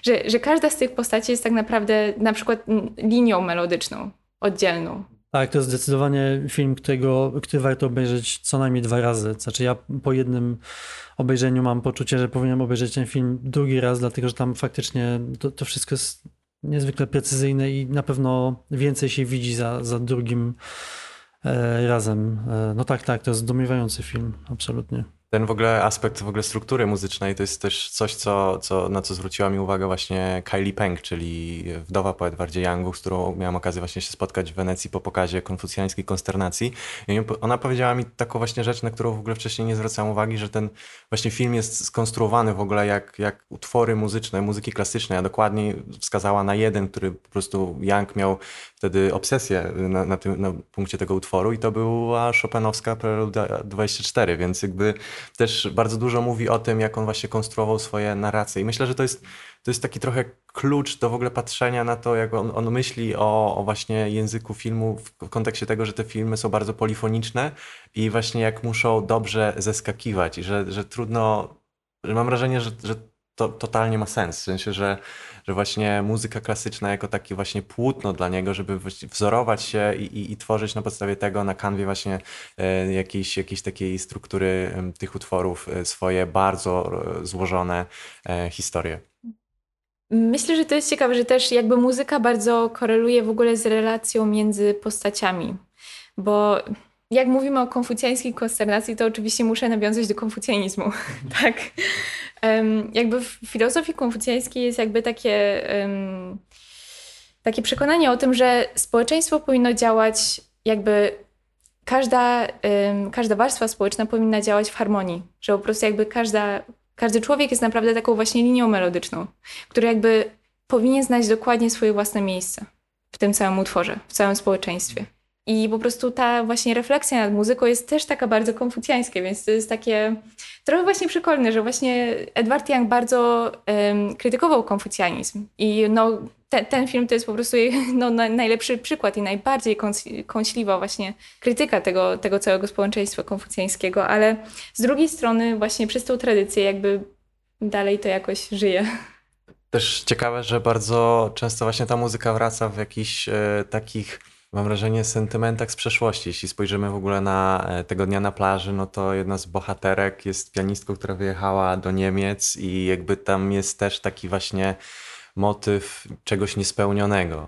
że, że każda z tych postaci jest tak naprawdę na przykład linią melodyczną, oddzielną. Tak, to jest zdecydowanie film, którego, który warto obejrzeć co najmniej dwa razy. Znaczy ja po jednym obejrzeniu mam poczucie, że powinienem obejrzeć ten film drugi raz, dlatego że tam faktycznie to, to wszystko jest niezwykle precyzyjne i na pewno więcej się widzi za, za drugim e, razem. E, no tak, tak, to jest zdumiewający film, absolutnie. Ten w ogóle aspekt w ogóle struktury muzycznej to jest też coś, co, co, na co zwróciła mi uwagę właśnie Kylie Peng, czyli wdowa po Edwardzie Youngu, z którą miałam okazję właśnie się spotkać w Wenecji po pokazie konfucjańskiej konsternacji. I ona powiedziała mi taką właśnie rzecz, na którą w ogóle wcześniej nie zwracałem uwagi, że ten właśnie film jest skonstruowany w ogóle jak, jak utwory muzyczne, muzyki klasycznej, a dokładniej wskazała na jeden, który po prostu Young miał wtedy obsesję na, na, tym, na punkcie tego utworu i to była Chopinowska Preluda 24, więc jakby też bardzo dużo mówi o tym, jak on właśnie konstruował swoje narracje. I myślę, że to jest, to jest taki trochę klucz do w ogóle patrzenia na to, jak on, on myśli o, o właśnie języku filmu w kontekście tego, że te filmy są bardzo polifoniczne i właśnie jak muszą dobrze zeskakiwać i że, że trudno, że mam wrażenie, że, że to totalnie ma sens. W sensie, że że właśnie muzyka klasyczna jako takie właśnie płótno dla niego, żeby wzorować się i, i, i tworzyć na podstawie tego na kanwie właśnie e, jakiejś, jakiejś takiej struktury tych utworów e, swoje bardzo e, złożone historie. Myślę, że to jest ciekawe, że też jakby muzyka bardzo koreluje w ogóle z relacją między postaciami, bo jak mówimy o konfucjańskiej konsternacji, to oczywiście muszę nawiązać do konfucjanizmu, tak? Jakby w filozofii konfucjańskiej jest jakby takie, takie przekonanie o tym, że społeczeństwo powinno działać jakby każda, każda warstwa społeczna powinna działać w harmonii, że po prostu jakby każda, każdy człowiek jest naprawdę taką właśnie linią melodyczną, która jakby powinien znać dokładnie swoje własne miejsce w tym całym utworze, w całym społeczeństwie. I po prostu ta właśnie refleksja nad muzyką jest też taka bardzo konfucjańska, więc to jest takie trochę właśnie przekolne, że właśnie Edward Young bardzo um, krytykował konfucjanizm. I no, te, ten film to jest po prostu no, na, najlepszy przykład i najbardziej kąśliwa właśnie krytyka tego, tego całego społeczeństwa konfucjańskiego, ale z drugiej strony właśnie przez tą tradycję jakby dalej to jakoś żyje. Też ciekawe, że bardzo często właśnie ta muzyka wraca w jakichś e, takich mam wrażenie, sentymentach z przeszłości. Jeśli spojrzymy w ogóle na e, tego dnia na plaży, no to jedna z bohaterek jest pianistką, która wyjechała do Niemiec i jakby tam jest też taki właśnie motyw czegoś niespełnionego.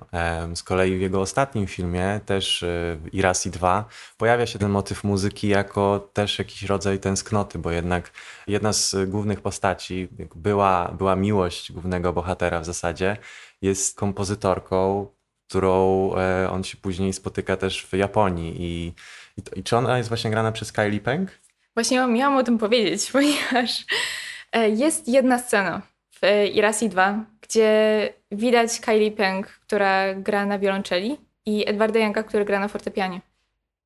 Z kolei w jego ostatnim filmie, też e, Irasi 2, pojawia się ten motyw muzyki jako też jakiś rodzaj tęsknoty, bo jednak jedna z głównych postaci, była, była miłość głównego bohatera w zasadzie, jest kompozytorką, którą e, on się później spotyka też w Japonii. I, i, to, i czy ona jest właśnie grana przez Kylie Peng? Właśnie miałam o tym powiedzieć, ponieważ e, jest jedna scena w Irasi 2, gdzie widać Kylie Peng, która gra na wiolonczeli i Edwarda Janka, który gra na fortepianie.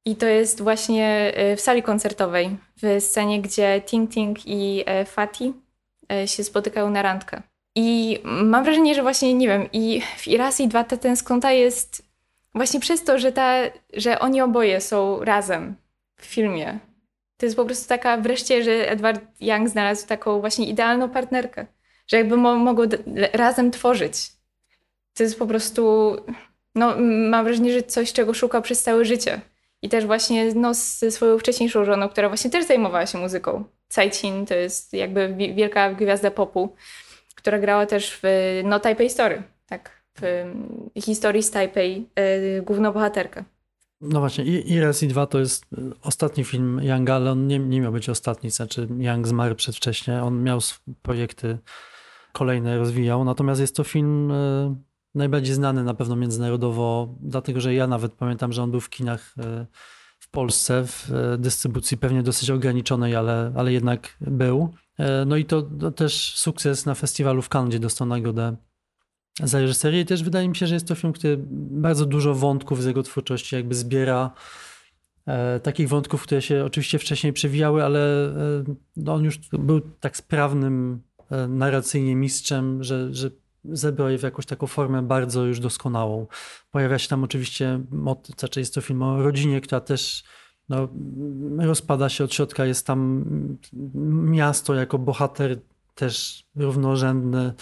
I to jest właśnie e, w sali koncertowej, w scenie, gdzie Ting Ting i Fatih się spotykają na randkę. I mam wrażenie, że właśnie, nie wiem, i w Irasi 2 ta tęsknota jest właśnie przez to, że, ta, że oni oboje są razem w filmie. To jest po prostu taka wreszcie, że Edward Young znalazł taką właśnie idealną partnerkę, że jakby mo mogło razem tworzyć. To jest po prostu, no mam wrażenie, że coś, czego szukał przez całe życie. I też właśnie no, ze swoją wcześniejszą żoną, która właśnie też zajmowała się muzyką. Tsai to jest jakby wielka gwiazda popu która grała też w No Taipei Story, tak, w historii z Taipei, yy, główną bohaterkę. No właśnie, i, i Res i 2 to jest e, ostatni film Younga, ale on nie, nie miał być ostatni, znaczy Young zmarł przedwcześnie, on miał projekty kolejne, rozwijał, natomiast jest to film y, najbardziej znany na pewno międzynarodowo, dlatego że ja nawet pamiętam, że on był w kinach w Polsce w e, dystrybucji pewnie dosyć ograniczonej, ale, ale jednak był. E, no i to, też sukces na festiwalu w Cannes, gdzie dostał nagrodę za reżyserię i też wydaje mi się, że jest to film, który bardzo dużo wątków z jego twórczości jakby zbiera. E, takich wątków, które się oczywiście wcześniej przewijały, ale e, no on już był tak sprawnym narracyjnie mistrzem, że, że zebrał je w jakąś taką formę bardzo już doskonałą. Pojawia się tam oczywiście, znaczy jest to film o rodzinie, która też no, rozpada się od środka, jest tam miasto jako bohater też równorzędny.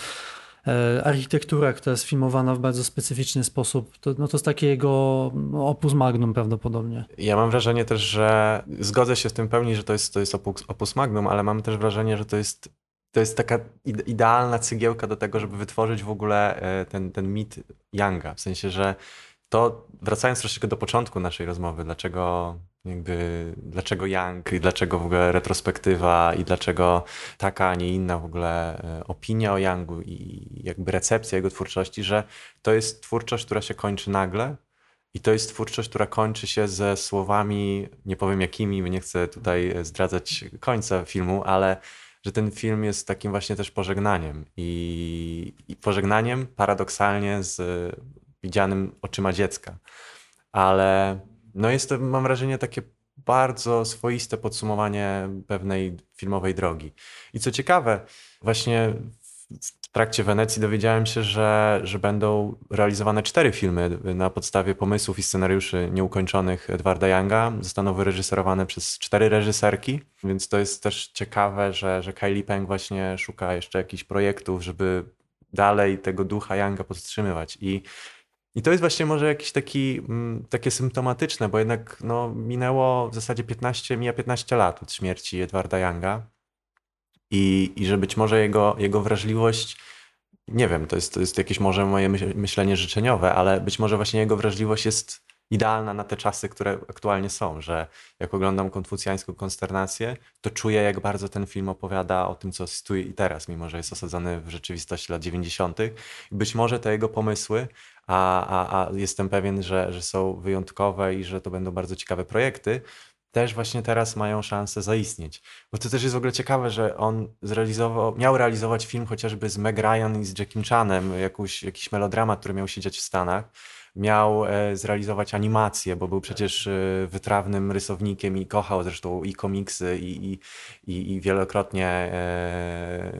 E, architektura, która jest filmowana w bardzo specyficzny sposób, to, no to jest takie jego opus magnum prawdopodobnie. Ja mam wrażenie też, że zgodzę się z tym pełni, że to jest, to jest opus, opus magnum, ale mam też wrażenie, że to jest, to jest taka idealna cygiełka do tego, żeby wytworzyć w ogóle e, ten, ten mit Younga. W sensie, że to wracając troszeczkę do początku naszej rozmowy, dlaczego jakby dlaczego Young i dlaczego w ogóle retrospektywa i dlaczego taka, a nie inna w ogóle e, opinia o Youngu i jakby recepcja jego twórczości, że to jest twórczość, która się kończy nagle i to jest twórczość, która kończy się ze słowami, nie powiem jakimi, nie chcę tutaj zdradzać końca filmu, ale że ten film jest takim właśnie też pożegnaniem i, i pożegnaniem paradoksalnie z widzianym oczyma dziecka. Ale no jest to, mam wrażenie, takie bardzo swoiste podsumowanie pewnej filmowej drogi. I co ciekawe, właśnie w trakcie Wenecji dowiedziałem się, że, że będą realizowane cztery filmy na podstawie pomysłów i scenariuszy nieukończonych Edwarda Younga. Zostaną wyreżyserowane przez cztery reżyserki, więc to jest też ciekawe, że, że Kylie Peng właśnie szuka jeszcze jakichś projektów, żeby dalej tego ducha Younga podtrzymywać. I i to jest właśnie może jakieś taki, mm, takie symptomatyczne, bo jednak no, minęło w zasadzie 15, mija 15 lat od śmierci Edwarda Younga. I, i że być może jego, jego wrażliwość, nie wiem, to jest, to jest jakieś może moje myślenie życzeniowe, ale być może właśnie jego wrażliwość jest idealna na te czasy, które aktualnie są, że jak oglądam konfucjańską konsternację, to czuję, jak bardzo ten film opowiada o tym, co jest tu i teraz, mimo że jest osadzony w rzeczywistości lat 90. Być może te jego pomysły, a, a, a jestem pewien, że, że są wyjątkowe i że to będą bardzo ciekawe projekty, też właśnie teraz mają szansę zaistnieć. Bo to też jest w ogóle ciekawe, że on zrealizował, miał realizować film chociażby z Meg Ryan i z Jackiem Chanem, jakiś, melodramat, który miał się dziać w Stanach miał e, zrealizować animację, bo był przecież e, wytrawnym rysownikiem i kochał zresztą i komiksy i, i, i wielokrotnie e,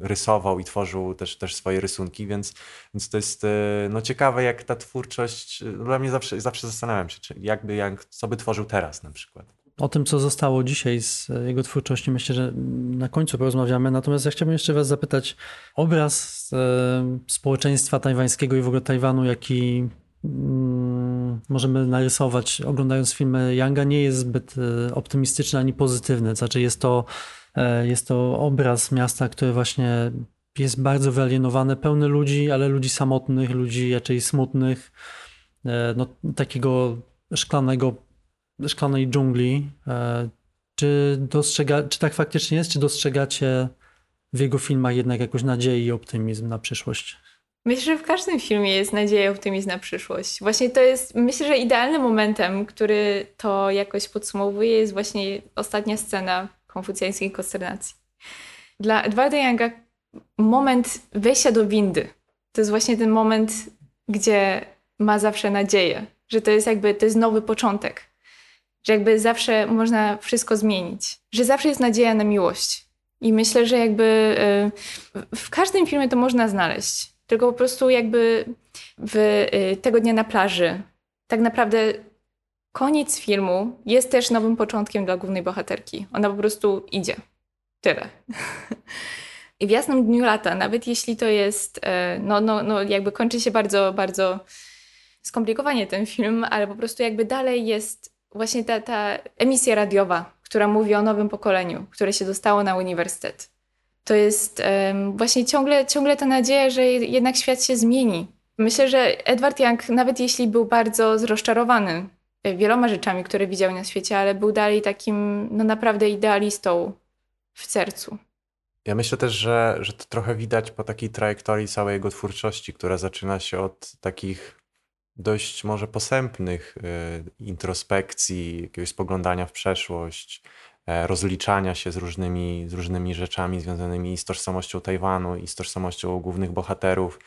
rysował i tworzył też, też swoje rysunki, więc, więc to jest no, ciekawe, jak ta twórczość, dla mnie zawsze, zawsze zastanawiam się, czy jakby, jak, co by tworzył teraz na przykład. O tym, co zostało dzisiaj z jego twórczości, myślę, że na końcu porozmawiamy. Natomiast ja chciałbym jeszcze Was zapytać, obraz społeczeństwa tajwańskiego i w ogóle Tajwanu, jaki możemy narysować, oglądając filmy Younga, nie jest zbyt e, optymistyczny ani pozytywny. Znaczy jest to, e, jest to obraz miasta, które właśnie jest bardzo wyalienowane, pełny ludzi, ale ludzi samotnych, ludzi raczej smutnych, e, no, takiego szklanego, szklanej dżungli. Czy, dostrzega, czy tak faktycznie jest? Czy dostrzegacie w jego filmach jednak jakąś nadzieję i optymizm na przyszłość? Myślę, że w każdym filmie jest nadzieja optymizm na przyszłość. Właśnie to jest, myślę, że idealnym momentem, który to jakoś podsumowuje, jest właśnie ostatnia scena konfucjańskiej konsternacji. Dla Edwarda Younga moment wejścia do windy to jest właśnie ten moment, gdzie ma zawsze nadzieję, że to jest jakby, to jest nowy początek, że jakby zawsze można wszystko zmienić, że zawsze jest nadzieja na miłość. I myślę, że jakby y, w każdym filmie to można znaleźć tylko po prostu jakby w y, tego dnia na plaży. Tak naprawdę koniec filmu jest też nowym początkiem dla głównej bohaterki. Ona po prostu idzie. Tyle. I w jasnym dniu lata, nawet jeśli to jest, e, no, no, no jakby kończy się bardzo, bardzo skomplikowanie ten film, ale po prostu jakby dalej jest właśnie ta, ta emisja radiowa, która mówi o nowym pokoleniu, które się dostało na uniwersytet to jest właśnie ciągle, ciągle ta nadzieja, że jednak świat się zmieni. Myślę, że Edward Young, nawet jeśli był bardzo zrozczarowany wieloma rzeczami, które widział na świecie, ale był dalej takim no naprawdę idealistą w sercu. Ja myślę też, że, że to trochę widać po takiej trajektorii całej jego twórczości, która zaczyna się od takich dość może posępnych y, introspekcji, jakiegoś spoglądania w przeszłość, e, rozliczania się z różnymi, z różnymi rzeczami związanymi z tożsamością Tajwanu i z tożsamością głównych bohaterów.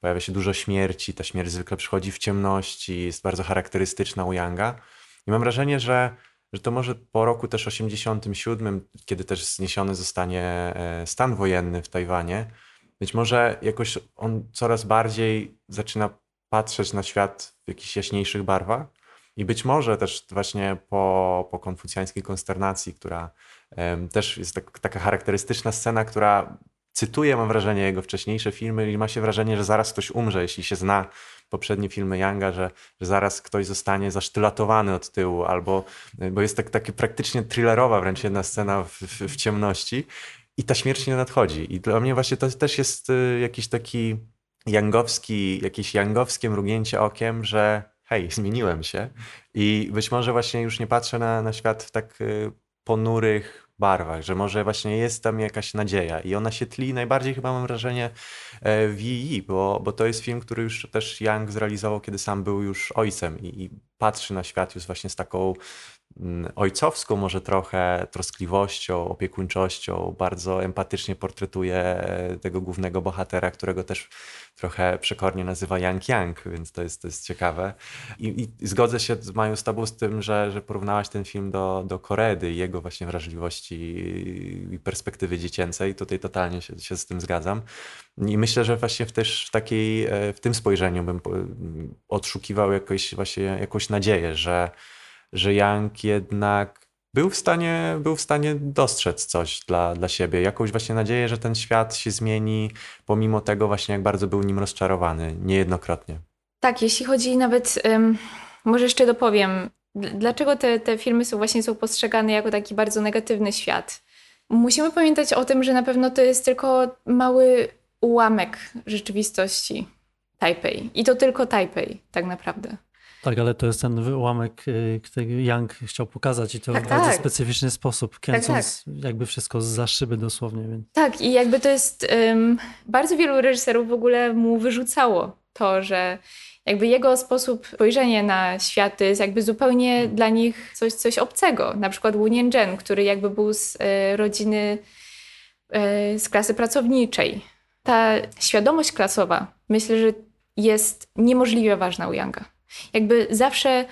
Pojawia się dużo śmierci, ta śmierć zwykle przychodzi w ciemności, jest bardzo charakterystyczna u Yanga. I mam wrażenie, że, że to może po roku też 87, kiedy też zniesiony zostanie e, stan wojenny w Tajwanie, być może jakoś on coraz bardziej zaczyna patrzeć na świat w jakichś jaśniejszych barwach. I być może też właśnie po, po konfucjańskiej konsternacji, która też jest tak, taka charakterystyczna scena, która cytuje, mam wrażenie, jego wcześniejsze filmy i ma się wrażenie, że zaraz ktoś umrze, jeśli się zna poprzednie filmy Younga, że, że zaraz ktoś zostanie zasztylatowany od tyłu, albo, bo jest tak, takie praktycznie thrillerowa wręcz jedna scena w, w, w ciemności i ta śmierć nie nadchodzi. I dla mnie właśnie to też jest y, jakiś taki jangowski, jakieś jangowskie mrugnięcie okiem, że hej, zmieniłem się. I być może właśnie już nie patrzę na, na świat w tak y, ponurych barwach, że może właśnie jest tam jakaś nadzieja i ona się tli. Najbardziej chyba mam wrażenie e, w Yi, bo, bo to jest film, który już też Young zrealizował, kiedy sam był już ojcem i, i patrzy na świat już właśnie z taką ojcowską może trochę troskliwością, opiekuńczością, bardzo empatycznie portretuje tego głównego bohatera, którego też trochę przekornie nazywa Yang Yang, więc to jest, to jest ciekawe. I, I, zgodzę się Maju z tobą z tym, że, że porównałaś ten film do, do Koredy i jego właśnie wrażliwości i perspektywy dziecięcej. Tutaj totalnie się, się z tym zgadzam. I myślę, że właśnie w też w takiej, e, w tym spojrzeniu bym odszukiwał jakoś, właśnie jakąś nadzieję, że że Young jednak był w stanie, był w stanie dostrzec coś dla, dla siebie, jakąś właśnie nadzieję, że ten świat się zmieni, pomimo tego właśnie jak bardzo był nim rozczarowany, niejednokrotnie. Tak, jeśli chodzi nawet, um, może jeszcze dopowiem, dlaczego te, te filmy są właśnie są postrzegane jako taki bardzo negatywny świat. Musimy pamiętać o tym, że na pewno to jest tylko mały ułamek rzeczywistości Taipei. I to tylko Taipei, tak naprawdę. Tak, ale to jest ten ułamek, y, który Young chciał pokazać i to tak, w bardzo tak. specyficzny sposób, kręcąc tak, tak. jakby wszystko za szyby dosłownie. Więc. Tak, i jakby to jest. Um, bardzo wielu reżyserów w ogóle mu wyrzucało to, że jakby jego sposób spojrzenia na świat to jest jakby zupełnie dla nich coś, coś obcego. Na przykład Wu Nian który jakby był z e, rodziny, e, z klasy pracowniczej. Ta świadomość klasowa myślę, że jest niemożliwie ważna u Younga. Jakby zawsze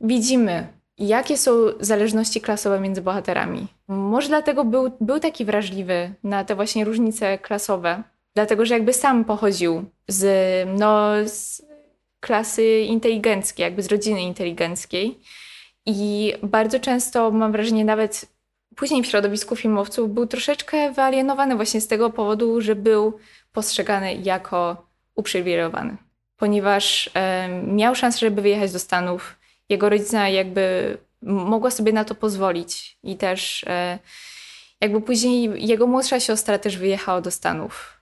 widzimy, jakie są zależności klasowe między bohaterami. Może dlatego był, był taki wrażliwy na te właśnie różnice klasowe, dlatego że jakby sam pochodził z, no, z klasy inteligenckiej, jakby z rodziny inteligenckiej. I bardzo często mam wrażenie, nawet później w środowisku filmowców był troszeczkę wyalienowany właśnie z tego powodu, że był postrzegany jako uprzywilejowany ponieważ miał szansę, żeby wyjechać do Stanów. Jego rodzina jakby mogła sobie na to pozwolić i też e, jakby później jego młodsza siostra też wyjechała do Stanów.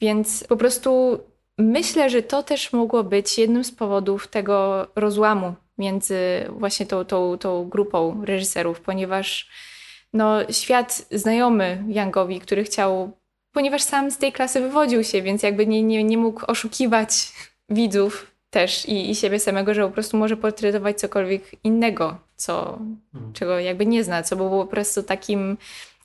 Więc po prostu myślę, że to też mogło być jednym z powodów tego rozłamu między właśnie tą, tą, tą grupą reżyserów, ponieważ no, świat znajomy Youngowi, który chciał, ponieważ sam z tej klasy wywodził się, więc jakby nie, nie, nie mógł oszukiwać widzów też i, i siebie samego, że po prostu może portretować cokolwiek innego, co, mhm. czego jakby nie zna, co było po prostu takim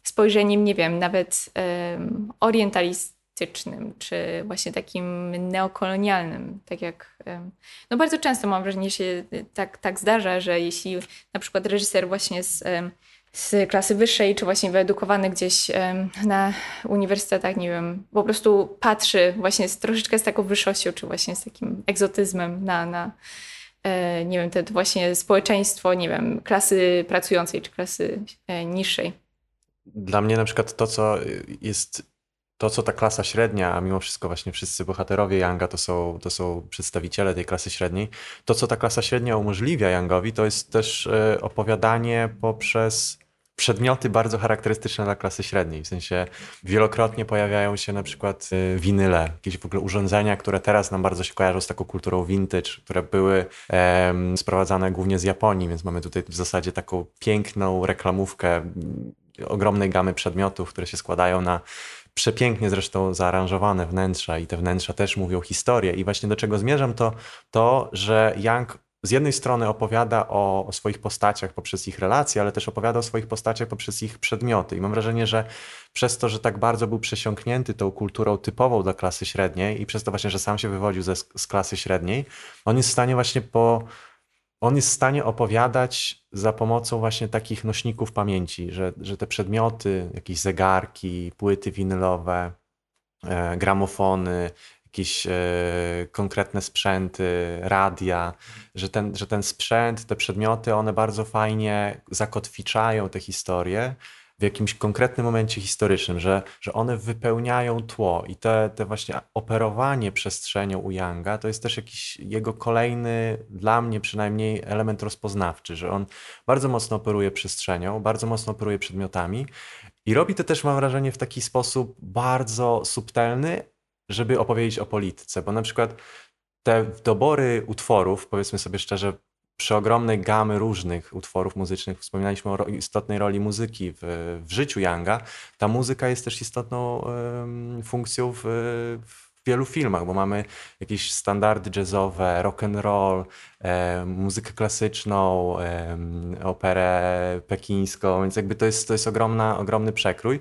spojrzeniem, nie wiem, nawet um, orientalistycznym, czy właśnie takim neokolonialnym, tak jak, um, no bardzo często mam wrażenie, że się tak, tak zdarza, że jeśli na przykład reżyser właśnie z um, z klasy wyższej, czy właśnie wyedukowany gdzieś na uniwersytetach, nie wiem, po prostu patrzy właśnie z, troszeczkę z taką wyższością, czy właśnie z takim egzotyzmem na, na e, nie wiem, to właśnie społeczeństwo, nie wiem, klasy pracującej, czy klasy e, niższej. Dla mnie na przykład to, co jest to, co ta klasa średnia, a mimo wszystko właśnie wszyscy bohaterowie Younga to są, to są przedstawiciele tej klasy średniej, to, co ta klasa średnia umożliwia Youngowi, to jest też e, opowiadanie poprzez przedmioty bardzo charakterystyczne dla klasy średniej. W sensie wielokrotnie pojawiają się na przykład y, winyle, jakieś w ogóle urządzenia, które teraz nam bardzo się kojarzą z taką kulturą vintage, które były um, sprowadzane głównie z Japonii, więc mamy tutaj w zasadzie taką piękną reklamówkę ogromnej gamy przedmiotów, które się składają na przepięknie zresztą zaaranżowane wnętrza i te wnętrza też mówią historię. I właśnie do czego zmierzam, to to, że Young z jednej strony opowiada o, o, swoich postaciach poprzez ich relacje, ale też opowiada o swoich postaciach poprzez ich przedmioty. I mam wrażenie, że przez to, że tak bardzo był przesiąknięty tą kulturą typową dla klasy średniej i przez to właśnie, że sam się wywodził ze, z klasy średniej, on jest w stanie właśnie po. On jest w stanie opowiadać za pomocą właśnie takich nośników pamięci, że, że te przedmioty, jakieś zegarki, płyty winylowe, e, gramofony, jakieś e, konkretne sprzęty, radia, że ten, że ten sprzęt, te przedmioty, one bardzo fajnie zakotwiczają te historie w jakimś konkretnym momencie historycznym, że, że one wypełniają tło. I te, te właśnie operowanie przestrzenią u to jest też jakiś jego kolejny, dla mnie przynajmniej, element rozpoznawczy, że on bardzo mocno operuje przestrzenią, bardzo mocno operuje przedmiotami i robi to też, mam wrażenie, w taki sposób bardzo subtelny, żeby opowiedzieć o polityce, bo na przykład te dobory utworów, powiedzmy sobie szczerze, przy ogromnej gamy różnych utworów muzycznych, wspominaliśmy o istotnej roli muzyki w, w życiu Younga, ta muzyka jest też istotną um, funkcją w w wielu filmach, bo mamy jakieś standardy jazzowe, rock and roll, e, muzykę klasyczną, e, operę pekińską, więc jakby to jest, to jest ogromna, ogromny przekrój.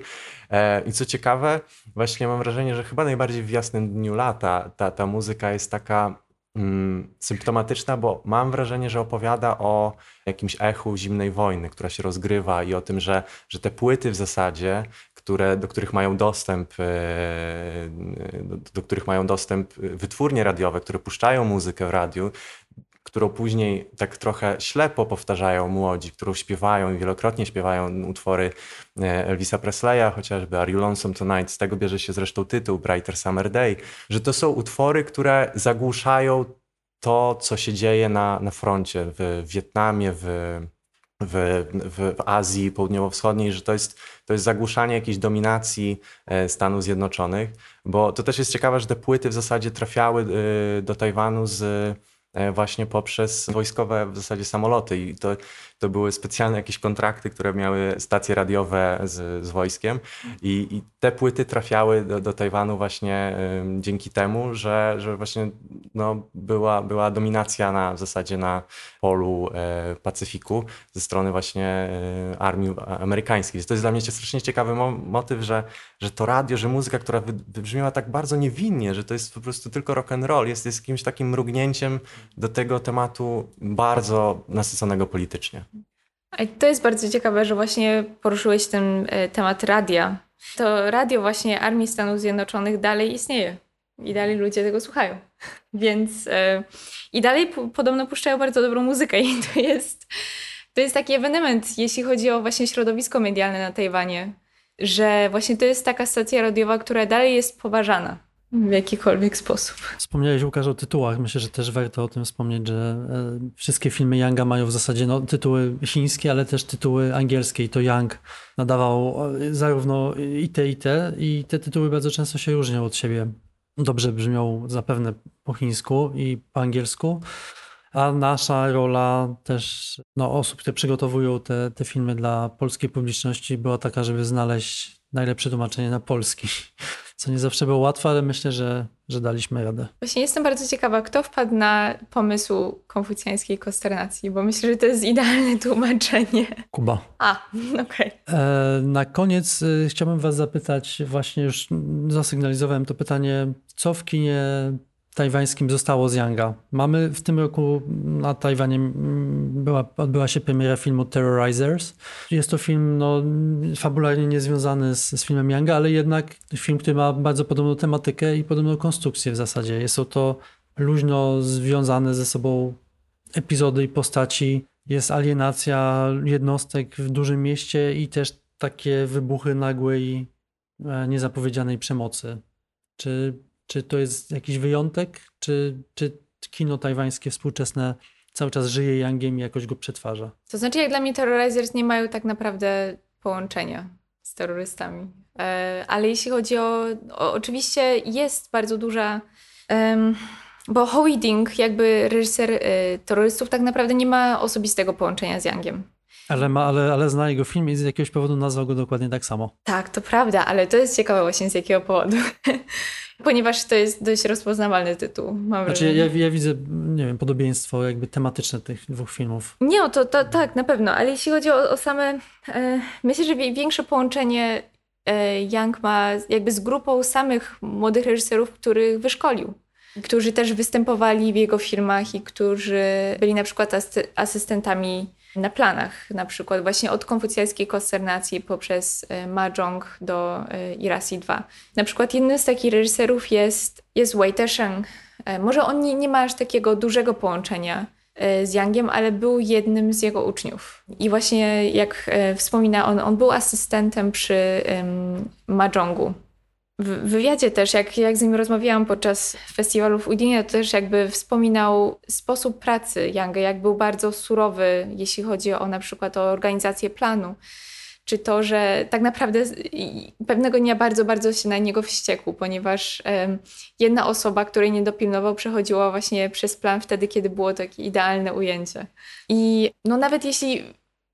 E, I co ciekawe, właśnie mam wrażenie, że chyba najbardziej w jasnym dniu lata ta, ta muzyka jest taka mm, symptomatyczna, bo mam wrażenie, że opowiada o jakimś echu zimnej wojny, która się rozgrywa i o tym, że, że te płyty w zasadzie które, do których mają dostęp, e, do, do których mają dostęp wytwórnie radiowe, które puszczają muzykę w radiu, którą później tak trochę ślepo powtarzają młodzi, którą śpiewają i wielokrotnie śpiewają utwory e, Elvisa Presleya, chociażby Are You Lonesome Tonight, z tego bierze się zresztą tytuł Brighter Summer Day, że to są utwory, które zagłuszają to, co się dzieje na, na froncie w Wietnamie, w w, w, w Azji Południowo-Wschodniej, że to jest, to jest zagłuszanie jakiejś dominacji e, Stanów Zjednoczonych, bo to też jest ciekawe, że te płyty w zasadzie trafiały e, do Tajwanu z E, właśnie poprzez wojskowe w zasadzie samoloty i to, to były specjalne jakieś kontrakty, które miały stacje radiowe z, z wojskiem I, i te płyty trafiały do, do Tajwanu właśnie dzięki temu, że, że właśnie no, była, była dominacja na, w zasadzie na polu y, Pacyfiku ze strony właśnie y, armii amerykańskiej. To jest dla mnie strasznie ciekawy mo motyw, że, że to radio, że muzyka, która wybrzmiała tak bardzo niewinnie, że to jest po prostu tylko rock and roll, jest, jest jakimś takim mrugnięciem do tego tematu bardzo nasyconego politycznie. To jest bardzo ciekawe, że właśnie poruszyłeś ten e, temat radia. To radio właśnie Armii Stanów Zjednoczonych dalej istnieje i dalej ludzie tego słuchają. Więc e, i dalej podobno puszczają bardzo dobrą muzykę i to jest, to jest taki ewenement, jeśli chodzi o właśnie środowisko medialne na Tajwanie, że właśnie to jest taka stacja radiowa, która dalej jest poważana w jakikolwiek sposób. Wspomniałeś Łukasz o tytułach. Myślę, że też warto o tym wspomnieć, że e, wszystkie filmy Younga mają w zasadzie no, tytuły chińskie, ale też tytuły angielskie i to Young nadawał e, zarówno i te i te i te tytuły bardzo często się różnią od siebie. Dobrze brzmią zapewne po chińsku i po angielsku, a nasza rola też no, osób, które przygotowują te, te filmy dla polskiej publiczności była taka, żeby znaleźć najlepsze tłumaczenie na polski co nie zawsze było łatwe, ale myślę, że, że daliśmy radę. Właśnie jestem bardzo ciekawa, kto wpadł na pomysł konfucjańskiej konsternacji, bo myślę, że to jest idealne tłumaczenie. Kuba. A, okej. Okay. E, na koniec e, chciałbym was zapytać, właśnie już zasygnalizowałem to pytanie, co w kinie tajwańskim zostało z Yanga. Mamy w tym roku na Tajwanie była, odbyła się premiera filmu Terrorizers. Jest to film no, fabularnie niezwiązany z, z filmem Yanga, ale jednak film, który ma bardzo podobną tematykę i podobną konstrukcję w zasadzie. Jest to luźno związane ze sobą epizody i postaci. Jest alienacja jednostek w dużym mieście i też takie wybuchy nagłej, e, niezapowiedzianej przemocy. Czy czy to jest jakiś wyjątek, czy, czy kino tajwańskie współczesne cały czas żyje Yangiem i jakoś go przetwarza? To znaczy, jak dla mnie Terrorizers nie mają tak naprawdę połączenia z terrorystami. E, ale jeśli chodzi o, o, Oczywiście jest bardzo duża... Um, bo Ding, jakby reżyser y, terrorystów, tak naprawdę nie ma osobistego połączenia z Yangiem. Ale, ma, ale, ale zna jego film i z jakiegoś powodu nazwał go dokładnie tak samo. Tak, to prawda, ale to jest ciekawe właśnie z jakiego powodu. Ponieważ to jest dość rozpoznawalny tytuł, mam Znaczy ja, ja widzę, nie wiem, podobieństwo jakby tematyczne tych dwóch filmów. Nie, no to, to tak, na pewno, ale jeśli chodzi o, o same, e, myślę, że większe połączenie e, Young ma jakby z grupą samych młodych reżyserów, których wyszkolił, którzy też występowali w jego filmach i którzy byli na przykład asy- asystentami na planach, na przykład właśnie od konfucjajskiej konsternacji poprzez e, Mahjong do e, Irasi 2. Na przykład jednym z takich reżyserów jest, jest Wei Tesheng. E, Może on nie, nie ma aż takiego dużego połączenia z Yangiem, ale był jednym z jego uczniów. I właśnie jak wspomina on, on był asystentem przy um, Mahjongu. W wywiadzie też, jak, jak z nim rozmawiałam podczas festiwalu w Udinie, to też jakby wspominał sposób pracy Yanga, jak był bardzo surowy, jeśli chodzi o na przykład o organizację planu. Czy to, że tak naprawdę pewnego dnia bardzo, bardzo się na niego wściekł, ponieważ em, jedna osoba, której nie dopilnował, przechodziła właśnie przez plan wtedy, kiedy było takie idealne ujęcie. I no nawet jeśli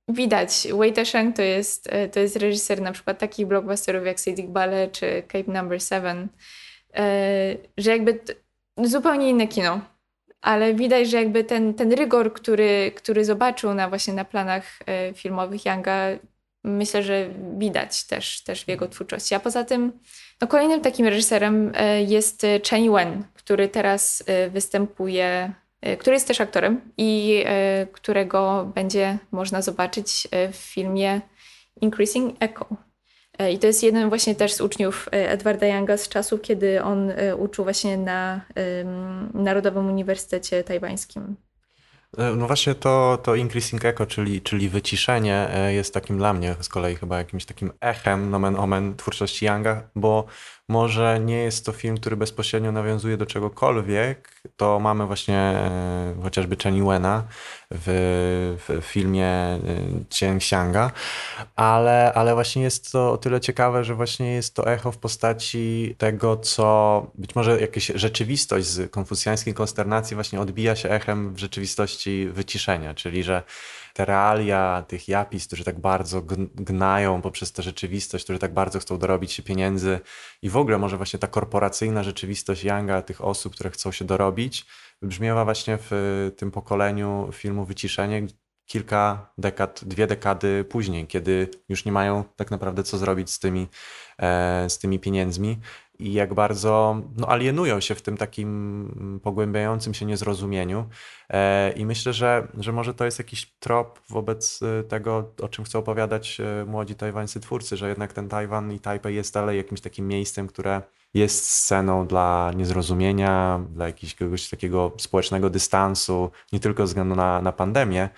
widać, Wei Tesheng to jest, e, to jest reżyser na przykład takich blockbusterów jak Sidiq Bale czy Cape Number 7, e, że jakby zupełnie inne kino. Ale widać, że jakby ten, ten rygor, który, który zobaczył na właśnie na planach e, filmowych Younga, myślę, że widać też, też w jego twórczości. A poza tym no kolejnym takim reżyserem jest Chen Wen, który teraz występuje, który jest też aktorem i e, którego będzie można zobaczyć e, w filmie Increasing Echo. E, I to jest jeden właśnie też z uczniów e, Edwarda Younga z czasów, kiedy on e, uczył właśnie na Narodowym Uniwersytecie Tajwańskim. E, No właśnie to, to increasing echo, czyli, czyli wyciszenie e, jest takim dla mnie z kolei chyba jakimś takim echem nomen omen twórczości Younga, bo może nie jest to film, który bezpośrednio nawiązuje do czegokolwiek, to mamy właśnie e, chociażby Chen Yuena w, w filmie e, Cień Xianga, ale, ale właśnie jest to o tyle ciekawe, że właśnie jest to echo w postaci tego, co być może jakaś rzeczywistość z konfucjańskiej konsternacji właśnie odbija się echem w rzeczywistości wyciszenia, czyli że te realia tych japis, którzy tak bardzo gn- gnają poprzez tę rzeczywistość, którzy tak bardzo chcą dorobić się pieniędzy. I w ogóle może właśnie ta korporacyjna rzeczywistość Younga, tych osób, które chcą się dorobić, wybrzmiewa właśnie w tym pokoleniu filmu Wyciszenie kilka dekad, dwie dekady później, kiedy już nie mają tak naprawdę co zrobić z tymi, e, z tymi pieniędzmi i jak bardzo no, alienują się w tym takim pogłębiającym się niezrozumieniu. E, I myślę, że, że może to jest jakiś trop wobec e, tego, o czym chcą opowiadać e, młodzi tajwańscy twórcy, że jednak ten Tajwan i Tajpej jest dalej jakimś takim miejscem, które jest sceną dla niezrozumienia, dla jakiegoś takiego społecznego dystansu, nie tylko ze względu na, na pandemię,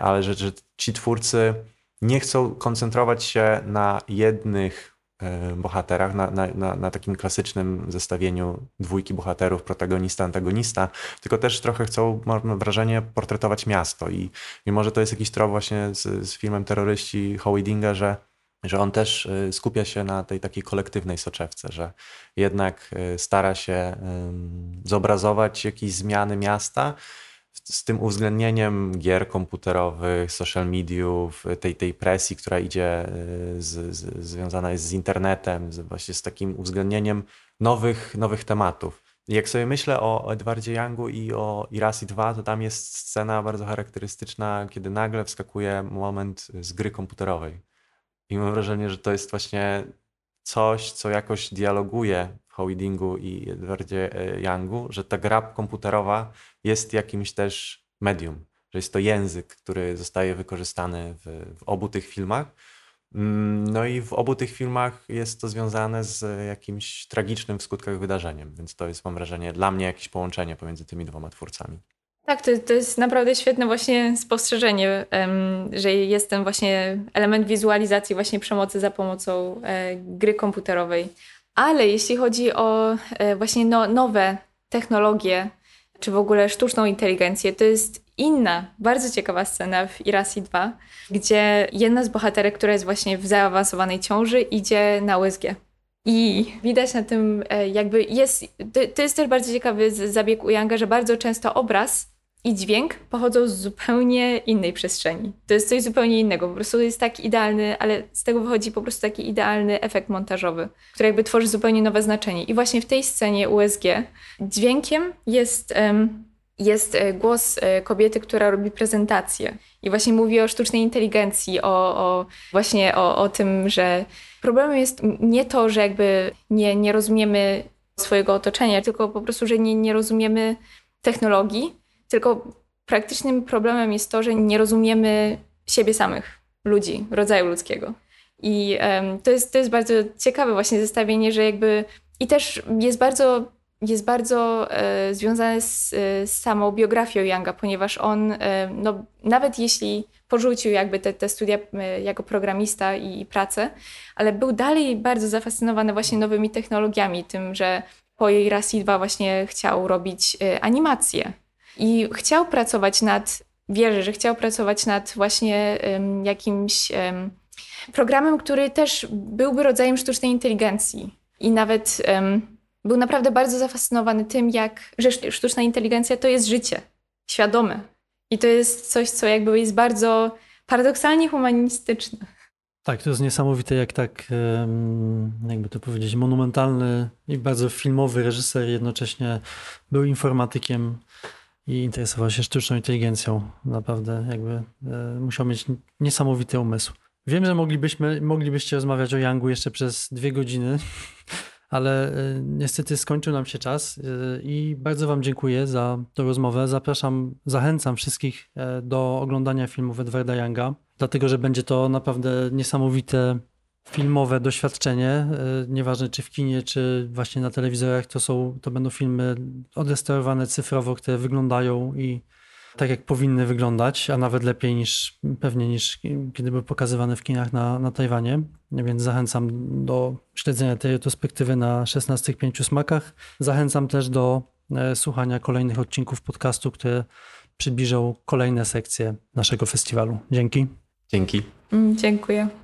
ale że, że ci twórcy nie chcą koncentrować się na jednych bohaterach, na, na, na, takim klasycznym zestawieniu dwójki bohaterów, protagonista, antagonista, tylko też trochę chcą, mam wrażenie, portretować miasto. I, i może to jest jakiś trop właśnie z, z filmem Terroryści Howardinga, że że on też y, skupia się na tej takiej kolektywnej soczewce, że jednak y, stara się zobrazować jakieś zmiany miasta z tym uwzględnieniem gier komputerowych, social mediów, tej, tej presji, która idzie y, z, z, związana jest z internetem, z, właśnie z takim uwzględnieniem nowych, nowych tematów. Jak sobie myślę o Edwardzie Youngu i o Irasi 2, to tam jest scena bardzo charakterystyczna, kiedy nagle wskakuje moment z gry komputerowej. I mam wrażenie, że to jest właśnie coś, co jakoś dialoguje w Howardingu i Edwardzie e, Youngu, że ta gra komputerowa jest jakimś też medium, że jest to język, który zostaje wykorzystany w, w obu tych filmach. Mm, No i w obu tych filmach jest to związane z jakimś tragicznym w skutkach wydarzeniem, więc to jest, mam wrażenie, dla mnie jakieś połączenie pomiędzy tymi dwoma twórcami. Tak, to, to jest naprawdę świetne właśnie spostrzeżenie, że jest ten właśnie element wizualizacji właśnie przemocy za pomocą e, gry komputerowej. Ale jeśli chodzi o e, właśnie no, nowe technologie, czy w ogóle sztuczną inteligencję, to jest inna, bardzo ciekawa scena w Irasi 2, gdzie jedna z bohaterek, która jest właśnie w zaawansowanej ciąży, idzie na USG. I widać na tym, e, jakby jest, to, to jest też bardzo ciekawy zabieg u Younga, że bardzo często obraz i dźwięk pochodzą z zupełnie innej przestrzeni. To jest coś zupełnie innego. Po prostu jest tak idealny, ale z tego wychodzi po prostu taki idealny efekt montażowy, który jakby tworzy zupełnie nowe znaczenie. I właśnie w tej scenie USG dźwiękiem jest. Jest e, głos e, kobiety, która robi prezentację i właśnie mówi o sztucznej inteligencji, o, o właśnie o, o tym, że problemem jest nie to, że jakby nie, nie rozumiemy swojego otoczenia, tylko po prostu, że nie, nie rozumiemy technologii, tylko praktycznym problemem jest to, że nie rozumiemy siebie samych, ludzi, rodzaju ludzkiego. I um, to, jest, to jest bardzo ciekawe właśnie zestawienie, że jakby i też jest bardzo jest bardzo e, związane z, e, z, samą biografią Younga, ponieważ on, e, no, nawet jeśli porzucił jakby te, te studia jako programista i, i pracę, ale był dalej bardzo zafascynowany właśnie nowymi technologiami, tym, że po jej Rasi 2 właśnie chciał robić e, animacje i chciał pracować nad, wierzę, że chciał pracować nad właśnie jakimś programem, który też byłby rodzajem sztucznej inteligencji i nawet był naprawdę bardzo zafascynowany tym, jak że sztuczna inteligencja to jest życie, świadome. I to jest coś, co jakby jest bardzo paradoksalnie humanistyczne. Tak, to jest niesamowite, jak tak, jakby to powiedzieć, monumentalny i bardzo filmowy reżyser jednocześnie był informatykiem i interesował się sztuczną inteligencją. Naprawdę jakby e, musiał mieć niesamowity umysł. Wiem, że moglibyśmy, moglibyście rozmawiać o Yangu jeszcze przez dwie godziny, ale e, niestety skończył nam się czas e, i bardzo Wam dziękuję za tę rozmowę. Zapraszam, zachęcam wszystkich do oglądania filmów Edwarda Younga, dlatego że będzie to naprawdę niesamowite filmowe doświadczenie, nieważne czy w kinie, czy właśnie na telewizorach, to, są, to będą filmy odrestaurowane cyfrowo, które wyglądają i tak jak powinny wyglądać, a nawet lepiej niż pewnie niż kiedy były pokazywane w kinach na, na Tajwanie. Więc zachęcam do śledzenia tej retrospektywy na 16 pięciu smakach. Zachęcam też do e, słuchania kolejnych odcinków podcastu, które przybliżą kolejne sekcje naszego festiwalu. Dzięki. Dzięki. Mm, dziękuję.